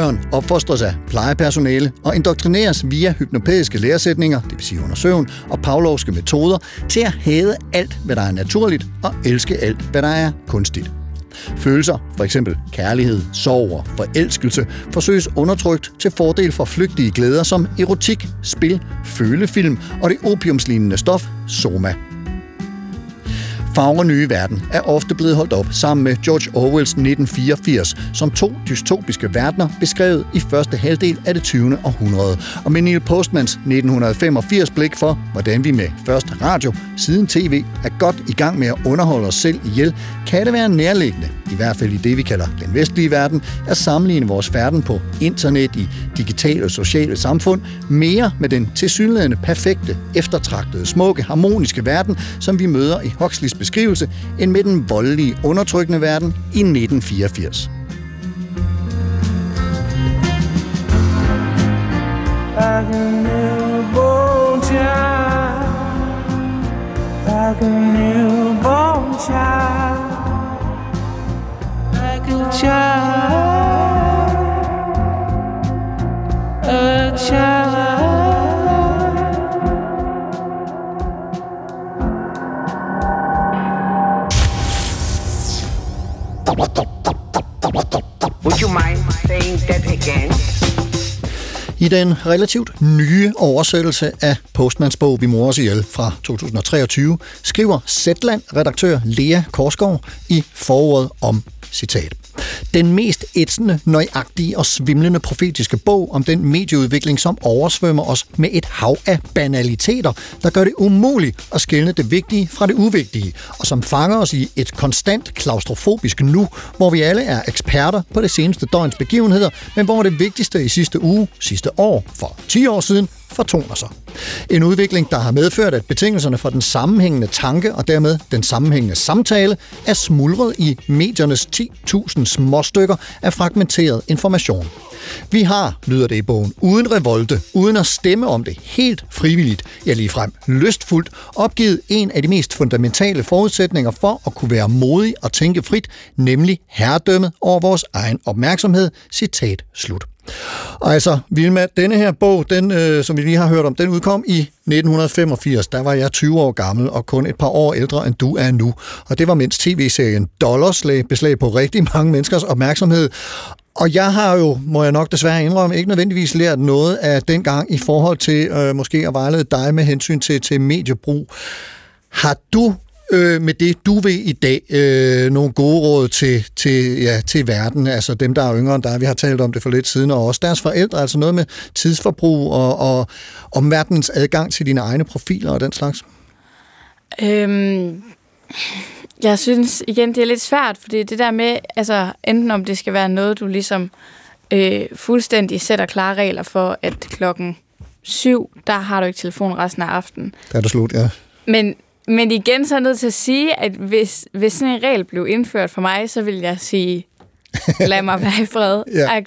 Børn opfostres af plejepersonale og indoktrineres via hypnopædiske læresætninger, det vil sige under søvn, og pavlovske metoder, til at hade alt, hvad der er naturligt, og elske alt, hvad der er kunstigt. Følelser, for eksempel kærlighed, sorg og forelskelse, forsøges undertrykt til fordel for flygtige glæder som erotik, spil, følefilm og det opiumslignende stof soma. Fagre Nye Verden er ofte blevet holdt op sammen med George Orwells 1984 som to dystopiske verdener beskrevet i første halvdel af det 20. århundrede, og med Neil Postmans 1985 blik for, hvordan vi med først radio, siden tv, er godt i gang med at underholde os selv ihjel, kan det være nærliggende, i hvert fald i det vi kalder den vestlige verden, at sammenligne vores verden på internet i digitale og sociale samfund mere med den tilsyneladende perfekte, eftertragtede, smukke, harmoniske verden, som vi møder i Huxleys beskrivelse, end med den voldelige, undertrykkende verden i 1984. Like a newborn child, like a newborn child, like a child, a child. Would you mind saying that again? I den relativt nye oversættelse af Postmans bog Vi mor os ihjel fra 2023, skriver Zetland-redaktør Lea Korsgaard i forordet om citat. Den mest ætsende, nøjagtige og svimlende profetiske bog om den medieudvikling, som oversvømmer os med et hav af banaliteter, der gør det umuligt at skelne det vigtige fra det uvigtige, og som fanger os i et konstant klaustrofobisk nu, hvor vi alle er eksperter på det seneste døgns begivenheder, men hvor det vigtigste i sidste uge, sidste år, for 10 år siden, fortoner sig. En udvikling, der har medført, at betingelserne for den sammenhængende tanke og dermed den sammenhængende samtale er smuldret i mediernes 10.000 småstykker af fragmenteret information. Vi har, lyder det i bogen, uden revolte, uden at stemme om det, helt frivilligt, ja ligefrem lystfuldt, opgivet en af de mest fundamentale forudsætninger for at kunne være modig og tænke frit, nemlig herredømmet over vores egen opmærksomhed. Citat slut. Altså, Vilma, denne her bog, den, øh, som vi lige har hørt om, den udkom i 1985. Der var jeg 20 år gammel og kun et par år ældre, end du er nu. Og det var mens tv-serien Dollars beslag på rigtig mange menneskers opmærksomhed. Og jeg har jo, må jeg nok desværre indrømme, ikke nødvendigvis lært noget af den gang i forhold til øh, måske at vejlede dig med hensyn til, til mediebrug. Har du øh, med det, du vil i dag, øh, nogle gode råd til, til, ja, til verden, altså dem, der er yngre end dig, vi har talt om det for lidt siden, og også deres forældre, altså noget med tidsforbrug og, og omverdenens adgang til dine egne profiler og den slags? Øhm, jeg synes igen, det er lidt svært, fordi det der med, altså enten om det skal være noget, du ligesom øh, fuldstændig sætter klare regler for, at klokken syv, der har du ikke telefon resten af aftenen. Der er det slut, ja. Men, men igen så er jeg nødt til at sige, at hvis, hvis sådan en regel blev indført for mig, så vil jeg sige, lad mig være i fred. Ja.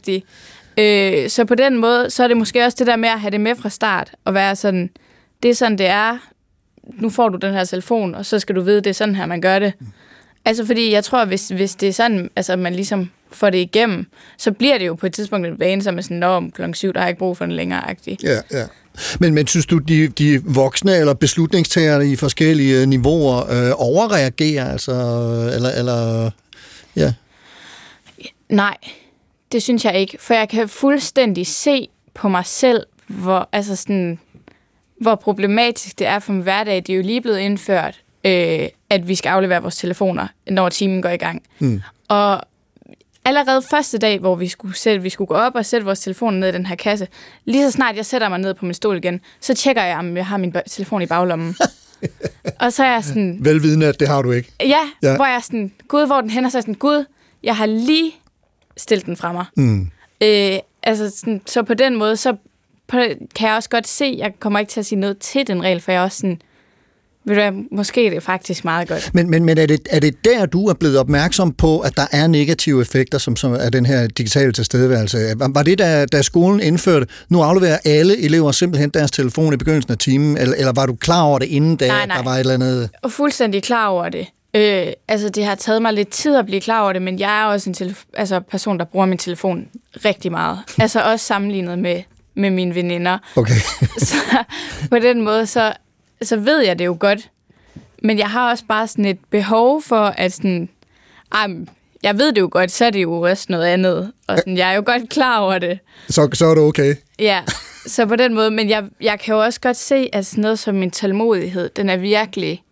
ja. øh, så på den måde, så er det måske også det der med at have det med fra start, og være sådan, det er sådan, det er. Nu får du den her telefon, og så skal du vide, det er sådan her, man gør det. Altså, fordi jeg tror, hvis, hvis det er sådan, altså man ligesom får det igennem, så bliver det jo på et tidspunkt en vane, som er sådan, om klokken syv, der har jeg ikke brug for den længere, agtig. Ja, ja. Men, men synes du, de, de voksne eller beslutningstagere i forskellige øh, niveauer øh, overreagerer, altså, eller, eller ja? Nej, det synes jeg ikke, for jeg kan fuldstændig se på mig selv, hvor, altså sådan, hvor problematisk det er for min hverdag. Det er jo lige blevet indført, øh, at vi skal aflevere vores telefoner, når timen går i gang. Mm. Og allerede første dag, hvor vi skulle, sætte, vi skulle gå op og sætte vores telefoner ned i den her kasse, lige så snart jeg sætter mig ned på min stol igen, så tjekker jeg, om jeg har min telefon i baglommen. og så er jeg sådan, Velvidende, at det har du ikke. ja, Ja. hvor jeg er sådan, gud, hvor den og så er sådan, gud, jeg har lige stillet den fra mig. Mm. Øh, altså, sådan, så på den måde, så på, kan jeg også godt se, jeg kommer ikke til at sige noget til den regel, for jeg er også sådan, ved du hvad, måske er det faktisk meget godt. Men, men, men er, det, er det der, du er blevet opmærksom på, at der er negative effekter som, som af den her digitale tilstedeværelse? Var, var det, da, da skolen indførte, nu afleverer alle elever simpelthen deres telefon i begyndelsen af timen, eller, eller var du klar over det inden da, Nej, nej. der var et eller andet... Og fuldstændig klar over det. Øh, altså, det har taget mig lidt tid at blive klar over det, men jeg er også en telef- altså, person, der bruger min telefon rigtig meget. Altså også sammenlignet med, med mine veninder. Okay. så på den måde, så, så ved jeg det jo godt. Men jeg har også bare sådan et behov for, at sådan, ej, jeg ved det jo godt, så er det jo også noget andet. Og sådan, jeg er jo godt klar over det. Så, så er det okay. Ja, så på den måde. Men jeg, jeg kan jo også godt se, at sådan noget som min tålmodighed, den er virkelig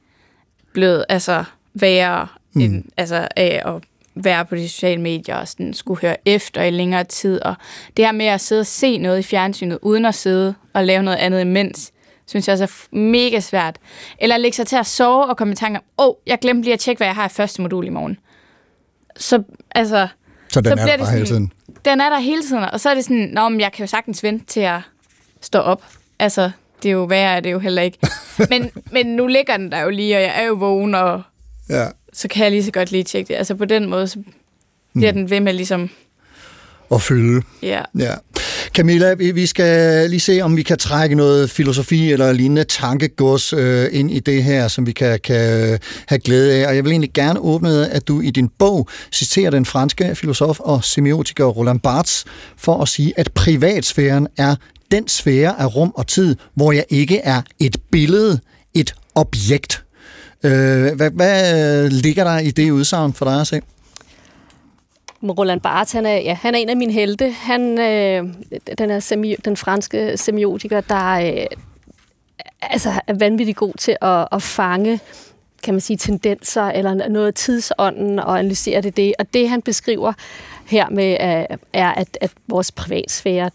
blevet altså, værre mm. end, altså, af at være på de sociale medier og sådan, skulle høre efter i længere tid. Og det her med at sidde og se noget i fjernsynet, uden at sidde og lave noget andet imens, synes jeg også er mega svært. Eller lægge sig til at sove og komme i tanke om, åh, oh, jeg glemte lige at tjekke, hvad jeg har i første modul i morgen. Så, altså... Så den er bliver der det bare hele tiden. Den er der hele tiden, og så er det sådan, Nå, men jeg kan jo sagtens vente til at stå op. Altså, det er jo værre, er det jo heller ikke. men, men nu ligger den der jo lige, og jeg er jo vågen, og Ja. så kan jeg lige så godt lige tjekke det. Altså på den måde, så bliver Mm. den ved med ligesom, Og fylde. ja. Ja. Camilla, vi, skal lige se, om vi kan trække noget filosofi eller lignende tankegods øh, ind i det her, som vi kan, kan øh, have glæde af. Og jeg vil egentlig gerne åbne, at du i din bog citerer den franske filosof og semiotiker Roland Barthes for at sige, at privatsfæren er den sfære af rum og tid, hvor jeg ikke er et billede, et objekt. Øh, hvad, hvad øh, ligger der i det udsagn for dig at se? Roland Barthes, han er, ja, han er en af mine helte. Han, øh, den, er semi, den franske semiotiker, der øh, altså, er vanvittigt god til at, at fange kan man sige, tendenser eller noget af tidsånden og analysere det det. Og det, han beskriver her med, øh, er, at, at vores privatsfære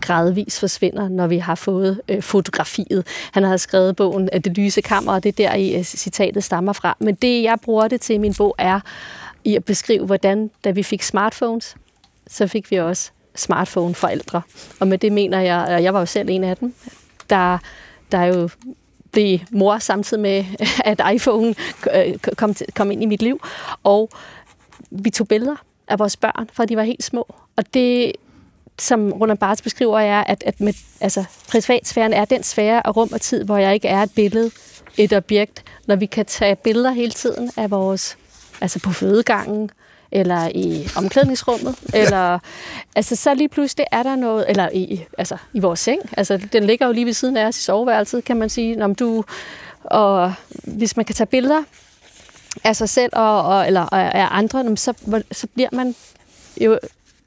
gradvis forsvinder, når vi har fået øh, fotografiet. Han har skrevet bogen øh, Det lyse kammer, og det er der i øh, citatet stammer fra. Men det, jeg bruger det til i min bog, er i at beskrive, hvordan, da vi fik smartphones, så fik vi også smartphone-forældre. Og med det mener jeg, og jeg var jo selv en af dem, der, der jo blev mor samtidig med, at iPhone øh, kom, til, kom ind i mit liv. Og vi tog billeder af vores børn, for de var helt små. Og det, som Roland Barthes beskriver, er, at, at med, altså, privatsfæren er den sfære af rum og tid, hvor jeg ikke er et billede, et objekt. Når vi kan tage billeder hele tiden af vores, altså på fødegangen, eller i omklædningsrummet, eller altså så lige pludselig er der noget, eller i, altså, i vores seng, altså den ligger jo lige ved siden af os i soveværelset, kan man sige, om du, og hvis man kan tage billeder af sig selv og, og eller af andre, så, så bliver man jo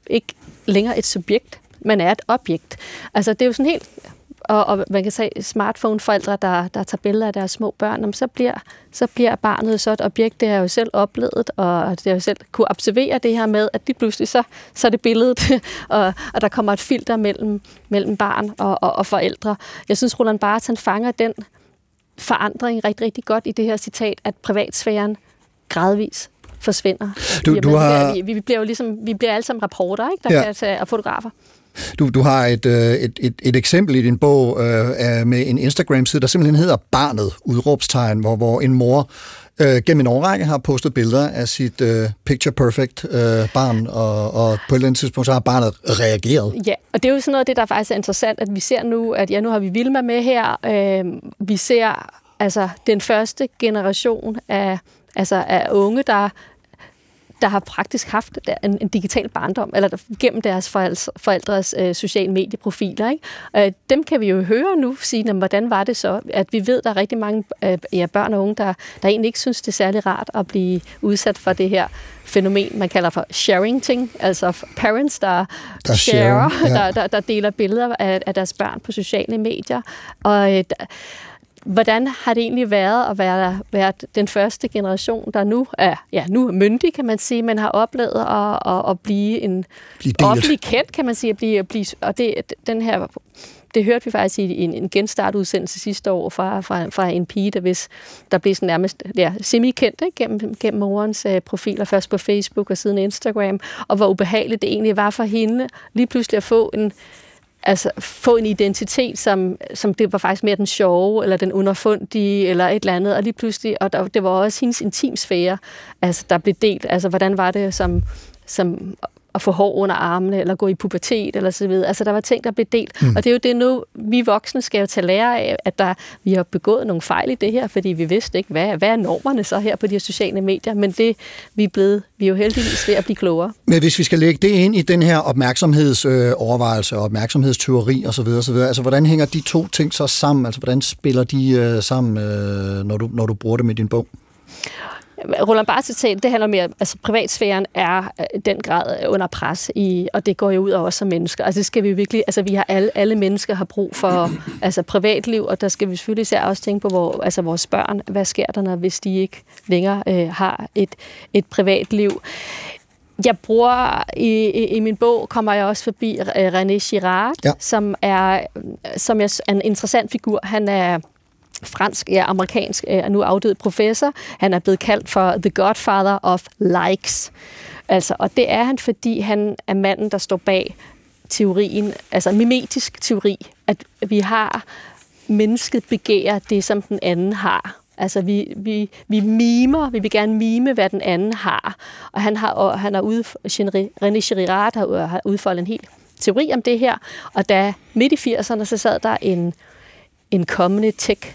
ikke længere et subjekt, man er et objekt. Altså det er jo sådan helt og, og man kan sige smartphone-forældre, der, der tager billeder af deres små børn, så, bliver, så bliver barnet så et objekt, det har jeg jo selv oplevet, og det har jo selv kunne observere det her med, at lige pludselig så, så er det billedet, og, og der kommer et filter mellem, mellem barn og, og, og forældre. Jeg synes, Roland Barthes han fanger den forandring rigtig, rigtig godt i det her citat, at privatsfæren gradvis forsvinder. Du- du har- vi, vi bliver jo ligesom, vi bliver alle sammen rapporter, ikke? der Ja. ja. kan tage, og fotografer. Du, du har et, øh, et, et, et eksempel i din bog øh, med en Instagram-side, der simpelthen hedder Barnet, udråbstegn, hvor, hvor en mor øh, gennem en årrække har postet billeder af sit øh, picture perfect øh, barn, og, og på et eller andet tidspunkt så har barnet reageret. Ja, og det er jo sådan noget af det, der faktisk er interessant, at vi ser nu, at ja, nu har vi Vilma med her. Øh, vi ser altså den første generation af, altså, af unge, der der har praktisk haft en, en digital barndom, eller der, gennem deres forældres, forældres øh, sociale medieprofiler. Ikke? Øh, dem kan vi jo høre nu, sige, jamen, hvordan var det så? At vi ved, der er rigtig mange øh, ja, børn og unge, der, der egentlig ikke synes, det er særlig rart at blive udsat for det her fænomen, man kalder for sharing ting, altså parents, der, Der sharer, sharer, ja. der, der, der deler billeder af, af deres børn på sociale medier. Og øh, hvordan har det egentlig været at være, være den første generation, der nu er ja, nu er myndig, kan man sige, men har oplevet at, at, at blive en Blive offentlig kendt, kan man sige, at blive, at blive, og det, den her det hørte vi faktisk i en, en genstartudsendelse sidste år fra, fra, fra en pige, der, hvis, der blev sådan nærmest ja, semi-kendt ikke? Gennem, gennem morens øh, profiler, først på Facebook og siden Instagram, og hvor ubehageligt det egentlig var for hende lige pludselig at få en, altså få en identitet, som, som det var faktisk mere den sjove, eller den underfundige, eller et eller andet, og lige pludselig, og der, det var også hendes intimsfære, altså der blev delt, altså hvordan var det som, som at få hår under armene, eller gå i pubertet, eller så videre. Altså, der var ting, der blev delt. Mm. Og det er jo det nu, vi voksne skal jo tage lære af, at der, vi har begået nogle fejl i det her, fordi vi vidste ikke, hvad, hvad er normerne så her på de her sociale medier, men det, vi er blevet, vi er jo heldigvis ved at blive klogere. Men hvis vi skal lægge det ind i den her opmærksomhedsovervejelse og opmærksomhedsteori osv., osv., altså hvordan hænger de to ting så sammen? Altså hvordan spiller de øh, sammen, øh, når, du, når du bruger dem i din bog? Roland Barthes citat, det handler mere, altså privatsfæren er øh, den grad under pres, i, og det går jo ud over os som mennesker. Altså det skal vi virkelig, altså vi har alle, alle mennesker har brug for altså privatliv, og der skal vi selvfølgelig især også tænke på hvor, altså vores børn. Hvad sker der, når, hvis de ikke længere øh, har et, et privatliv? Jeg bruger i, i, i min bog kommer jeg også forbi øh, René Girard, ja. som er som er en interessant figur. Han er fransk, ja, amerikansk, øh, er nu afdød professor. Han er blevet kaldt for The Godfather of Likes. Altså, og det er han, fordi han er manden, der står bag teorien, altså en mimetisk teori, at vi har mennesket begærer det, som den anden har. Altså, vi, vi, vi mimer, vi vil gerne mime, hvad den anden har. Og han har, og han har ud, René Girard har, øh, har udfoldet en hel teori om det her. Og da midt i 80'erne, så sad der en, en kommende tech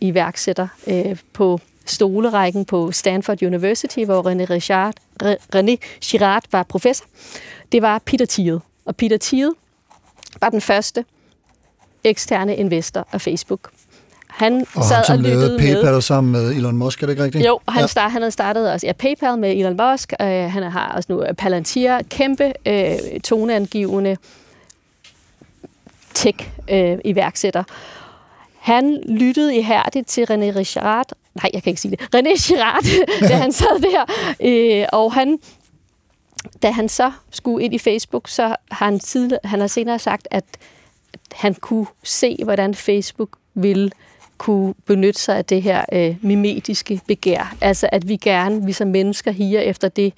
tech-iværksætter øh, på stolerækken på Stanford University, hvor René, Richard, René Girard var professor. Det var Peter Thiel. Og Peter Thiel var den første eksterne investor af Facebook. Han Og sad ham, som og lyttede med. PayPal sammen med Elon Musk, er det ikke rigtigt? Jo, han, ja. start, han havde startet også ja, PayPal med Elon Musk. Øh, han har også nu Palantir, kæmpe øh, toneangivende tech-iværksætter han lyttede ihærdigt til René Richard, nej, jeg kan ikke sige det, René Girard, da han sad der, øh, og han da han så skulle ind i Facebook, så har han, tidligere, han har senere sagt, at han kunne se, hvordan Facebook ville kunne benytte sig af det her øh, mimetiske begær. Altså at vi gerne, vi som mennesker, higer efter det,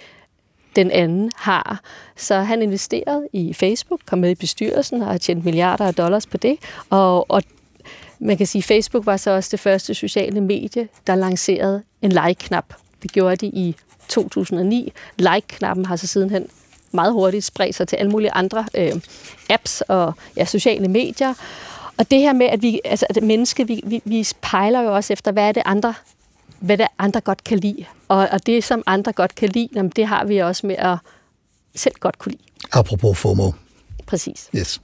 den anden har. Så han investerede i Facebook, kom med i bestyrelsen og har tjent milliarder af dollars på det. Og, og man kan sige, at Facebook var så også det første sociale medie, der lancerede en like-knap. Det gjorde de i 2009. Like-knappen har så sidenhen meget hurtigt spredt sig til alle mulige andre øh, apps og ja, sociale medier. Og det her med, at vi, altså at menneske, vi, vi, vi pejler jo også efter, hvad er det andre, hvad det andre godt kan lide. Og, og det, som andre godt kan lide, jamen, det har vi også med at selv godt kunne lide. Apropos FOMO. Præcis. Yes.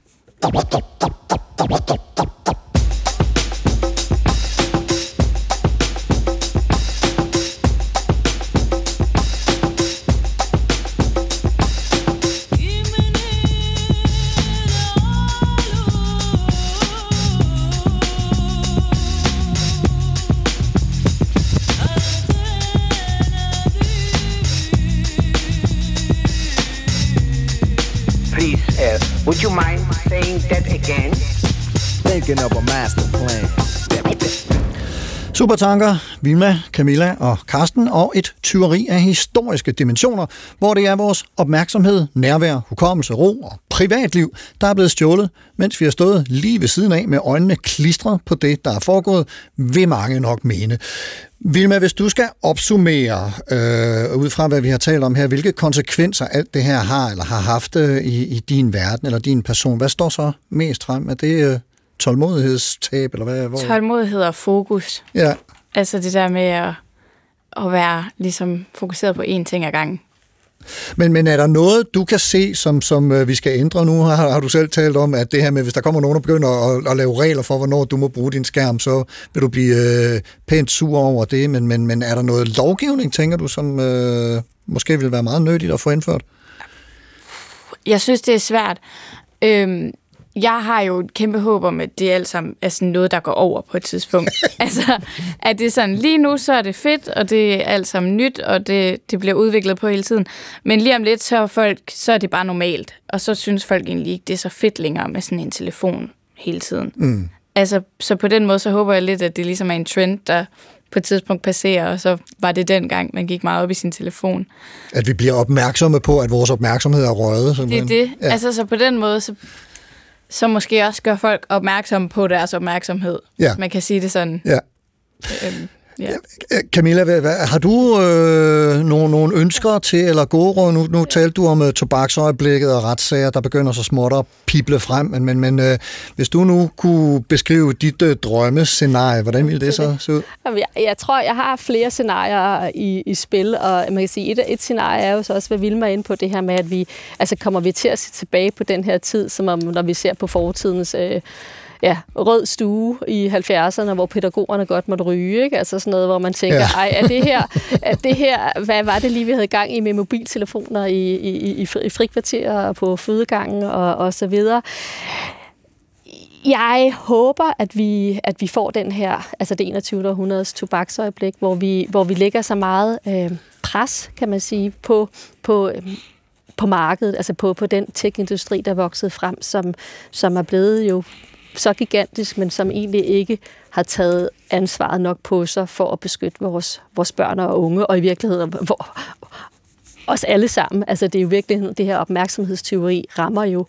Please, uh, would you mind saying that again? Thinking of a master plan. Supertanker, Vilma, Camilla og Karsten, og et tyveri af historiske dimensioner, hvor det er vores opmærksomhed, nærvær, hukommelse, ro og privatliv, der er blevet stjålet, mens vi har stået lige ved siden af med øjnene klistret på det, der er foregået, vil mange nok mene. Vilma, hvis du skal opsummere øh, ud fra, hvad vi har talt om her, hvilke konsekvenser alt det her har eller har haft øh, i, i din verden eller din person, hvad står så mest frem? Er det øh, tålmodighedstab, eller hvad? Hvor? Tålmodighed og fokus. Ja. Altså det der med at, at være ligesom fokuseret på én ting ad gangen. Men, men er der noget, du kan se, som, som øh, vi skal ændre nu? Har, har du selv talt om, at det her med, hvis der kommer nogen, der begynder at, at lave regler for, hvornår du må bruge din skærm, så vil du blive øh, pænt sur over det. Men, men, men er der noget lovgivning, tænker du, som øh, måske vil være meget nyttigt at få indført? Jeg synes, det er svært. Øhm, jeg har jo et kæmpe håb om, at det er alt sammen er sådan noget, der går over på et tidspunkt. altså, at det er sådan, lige nu så er det fedt, og det er alt sammen nyt, og det, det bliver udviklet på hele tiden. Men lige om lidt, så er, folk, så er det bare normalt. Og så synes folk egentlig ikke, det er så fedt længere med sådan en telefon hele tiden. Mm. Altså, så på den måde, så håber jeg lidt, at det ligesom er en trend, der på et tidspunkt passerer, og så var det den gang, man gik meget op i sin telefon. At vi bliver opmærksomme på, at vores opmærksomhed er røget. Det simpelthen. er det. Ja. Altså, så på den måde, så, så måske også gør folk opmærksomme på deres opmærksomhed. Ja. Man kan sige det sådan. Ja. Øhm, ja. Øh, Camilla, hvad, hvad, har du øh, nogle, nogle ønsker til, eller gode råd? Nu, nu talte du om uh, tobaksøjeblikket og retssager, der begynder så småt at pible frem, men, men, men øh, hvis du nu kunne beskrive dit øh, drømmescenarie, hvordan ville det så se ud? Jeg, jeg tror, jeg har flere scenarier i, i spil, og man kan sige, et, et scenarie er jo så også, hvad Vilma er inde på, det her med, at vi, altså kommer vi til at se tilbage på den her tid, som om, når vi ser på fortidens øh, ja, rød stue i 70'erne, hvor pædagogerne godt måtte ryge, ikke? Altså sådan noget, hvor man tænker, Ja. ej, er det, her, er det her, hvad var det lige, vi havde gang i med mobiltelefoner i, i, i, i fri- i frikvarterer og på fødegangen og, og så videre. Jeg håber, at vi, at vi får den her, altså det 21. århundredes tobaksøjeblik, hvor vi, hvor vi lægger så meget øh, pres, kan man sige, på, på, øh, på markedet, altså på, på den tech-industri, der er vokset frem, som, som er blevet jo så gigantisk, men som egentlig ikke har taget ansvaret nok på sig for at beskytte vores, vores børn og unge, og i virkeligheden hvor, os alle sammen. Altså det er jo i virkeligheden, det her opmærksomhedsteori rammer jo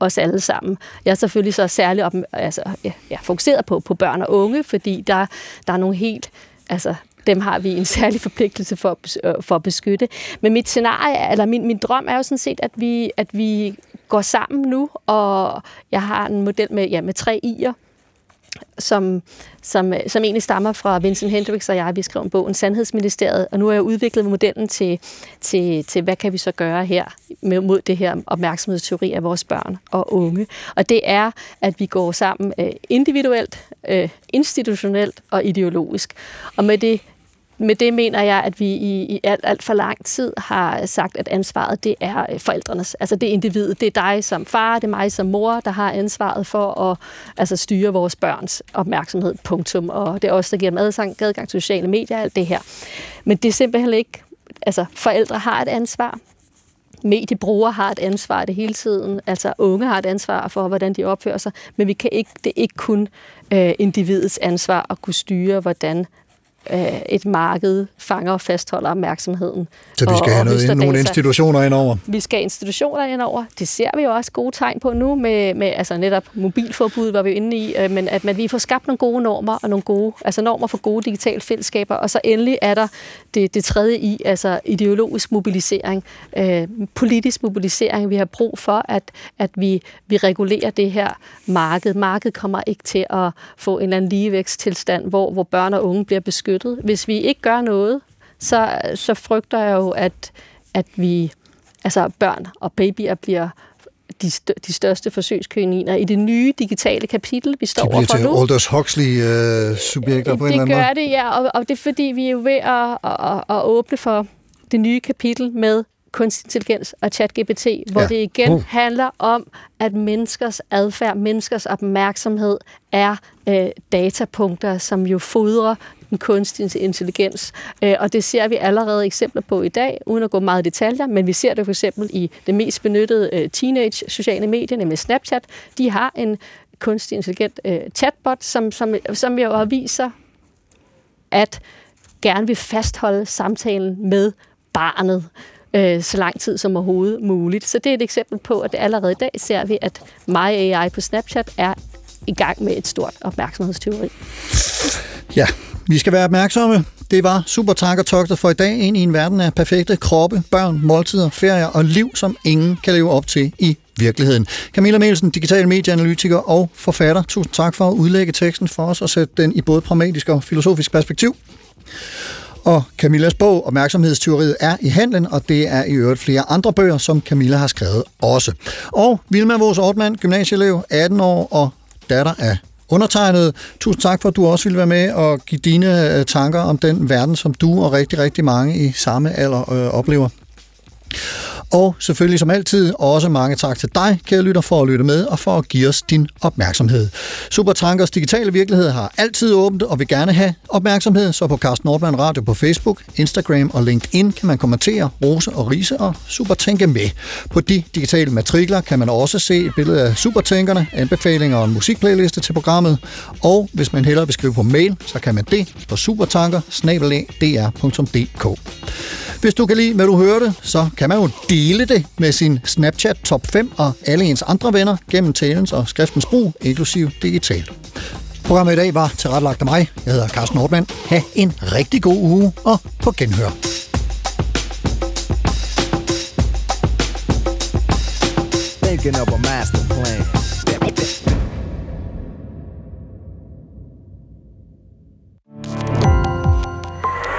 os alle sammen. Jeg er selvfølgelig så særligt op, altså, ja, ja, fokuseret på, på børn og unge, fordi der, der er nogle helt... Altså, dem har vi en særlig forpligtelse for, at øh, for at beskytte. Men mit scenarie, eller min, min drøm er jo sådan set, at vi, at vi går sammen nu, og jeg har en model med, ja, med tre i'er, som, som, som egentlig stammer fra Vincent Hendricks og jeg. Vi skrev en bog, en Sandhedsministeriet, og nu har jeg udviklet modellen til, til, til hvad kan vi så gøre her med, mod det her opmærksomhedsteori af vores børn og unge. Og det er, at vi går sammen øh, individuelt, øh, institutionelt og ideologisk. Og med det med det mener jeg, at vi i, i alt, alt for lang tid har sagt, at ansvaret det er øh, forældrenes. Altså det er individet. Det er dig som far, det er mig som mor, der har ansvaret for at altså, styre vores børns opmærksomhed. Punktum. Og det er også der giver dem adgang, adgang til sociale medier og alt det her. Men det er simpelthen ikke... Altså forældre har et ansvar mediebrugere har et ansvar det hele tiden, altså unge har et ansvar for, hvordan de opfører sig, men vi kan ikke, det er ikke kun øh, individets ansvar at kunne styre, hvordan øh, et marked fanger og fastholder opmærksomheden. Så vi skal og, have og noget, høster nogle institutioner indover. Vi skal institutioner indover. Det ser vi jo også gode tegn på nu med, med altså netop mobilforbud, var vi jo inde i, øh, men at, at vi får skabt nogle gode normer og nogle gode, altså normer for gode digitale fællesskaber. Og så endelig er der det, det tredje i, altså ideologisk mobilisering, øh, politisk mobilisering. Vi har brug for, at, at vi, vi regulerer det her marked. Markedet kommer ikke til at få en eller anden ligevæksttilstand, hvor, hvor børn og unge bliver beskyttet. Hvis vi ikke gør noget, så, så frygter jeg jo, at, at vi, altså børn og babyer bliver de, stør- de største forsøgskaniner i det nye digitale kapitel, vi står De bliver overfor til nu. Aldous Huxley-subjekter på en eller Det anden gør måde. det, ja, og, og det er fordi, vi er jo ved at, at, at åbne for det nye kapitel med kunstig intelligens og ChatGPT, hvor Ja. det igen Uh. handler om, at menneskers adfærd, menneskers opmærksomhed er øh, datapunkter, som jo fodrer den kunstige intelligens. Øh, og det ser vi allerede eksempler på i dag, uden at gå meget i detaljer, men vi ser det for eksempel i det mest benyttede øh, teenage sociale medier, nemlig Snapchat. De har en kunstig intelligent øh, chatbot, som, som, som jo viser, at gerne vil fastholde samtalen med barnet øh, så lang tid som overhovedet muligt. Så det er et eksempel på, at allerede i dag ser vi, at MyAI på Snapchat er i gang med et stort opmærksomhedsteori. Ja, vi skal være opmærksomme. Det var Super Tak og Togter for i dag ind i en verden af perfekte kroppe, børn, måltider, ferier og liv, som ingen kan leve op til i virkeligheden. Camilla Melsen, digital medieanalytiker og forfatter. Tusind tak for at udlægge teksten for os og sætte den i både pragmatisk og filosofisk perspektiv. Og Camillas bog, Opmærksomhedsteoriet, er i handlen, og det er i øvrigt flere andre bøger, som Camilla har skrevet også. Og Vilma Vos Ortmann, gymnasieelev, 18 år og datter af undertegnet. Tusind tak for, at du også ville være med og give dine øh, tanker om den verden, som du og rigtig, rigtig mange i samme alder øh, oplever. Og selvfølgelig som altid også mange tak til dig, kære lytter, for at lytte med og for at give os din opmærksomhed. Supertankers digitale virkelighed har altid åbent og vil gerne have opmærksomhed, så på Carsten Nordmann Radio på Facebook, Instagram og LinkedIn kan man kommentere, rose og rise og supertænke med. På de digitale matrikler kan man også se et billede af supertænkerne, anbefalinger og en musikplayliste til programmet. Og hvis man hellere vil skrive på mail, så kan man det på supertanker hvis du kan lide, hvad du hørte, så kan man jo dele det med sin Snapchat Top 5 og alle ens andre venner gennem talens og skriftens brug, inklusiv digitalt. Programmet i dag var tilrettelagt af mig. Jeg hedder Carsten Nordmann. Ha' en rigtig god uge og på genhør. Thinking of a master plan.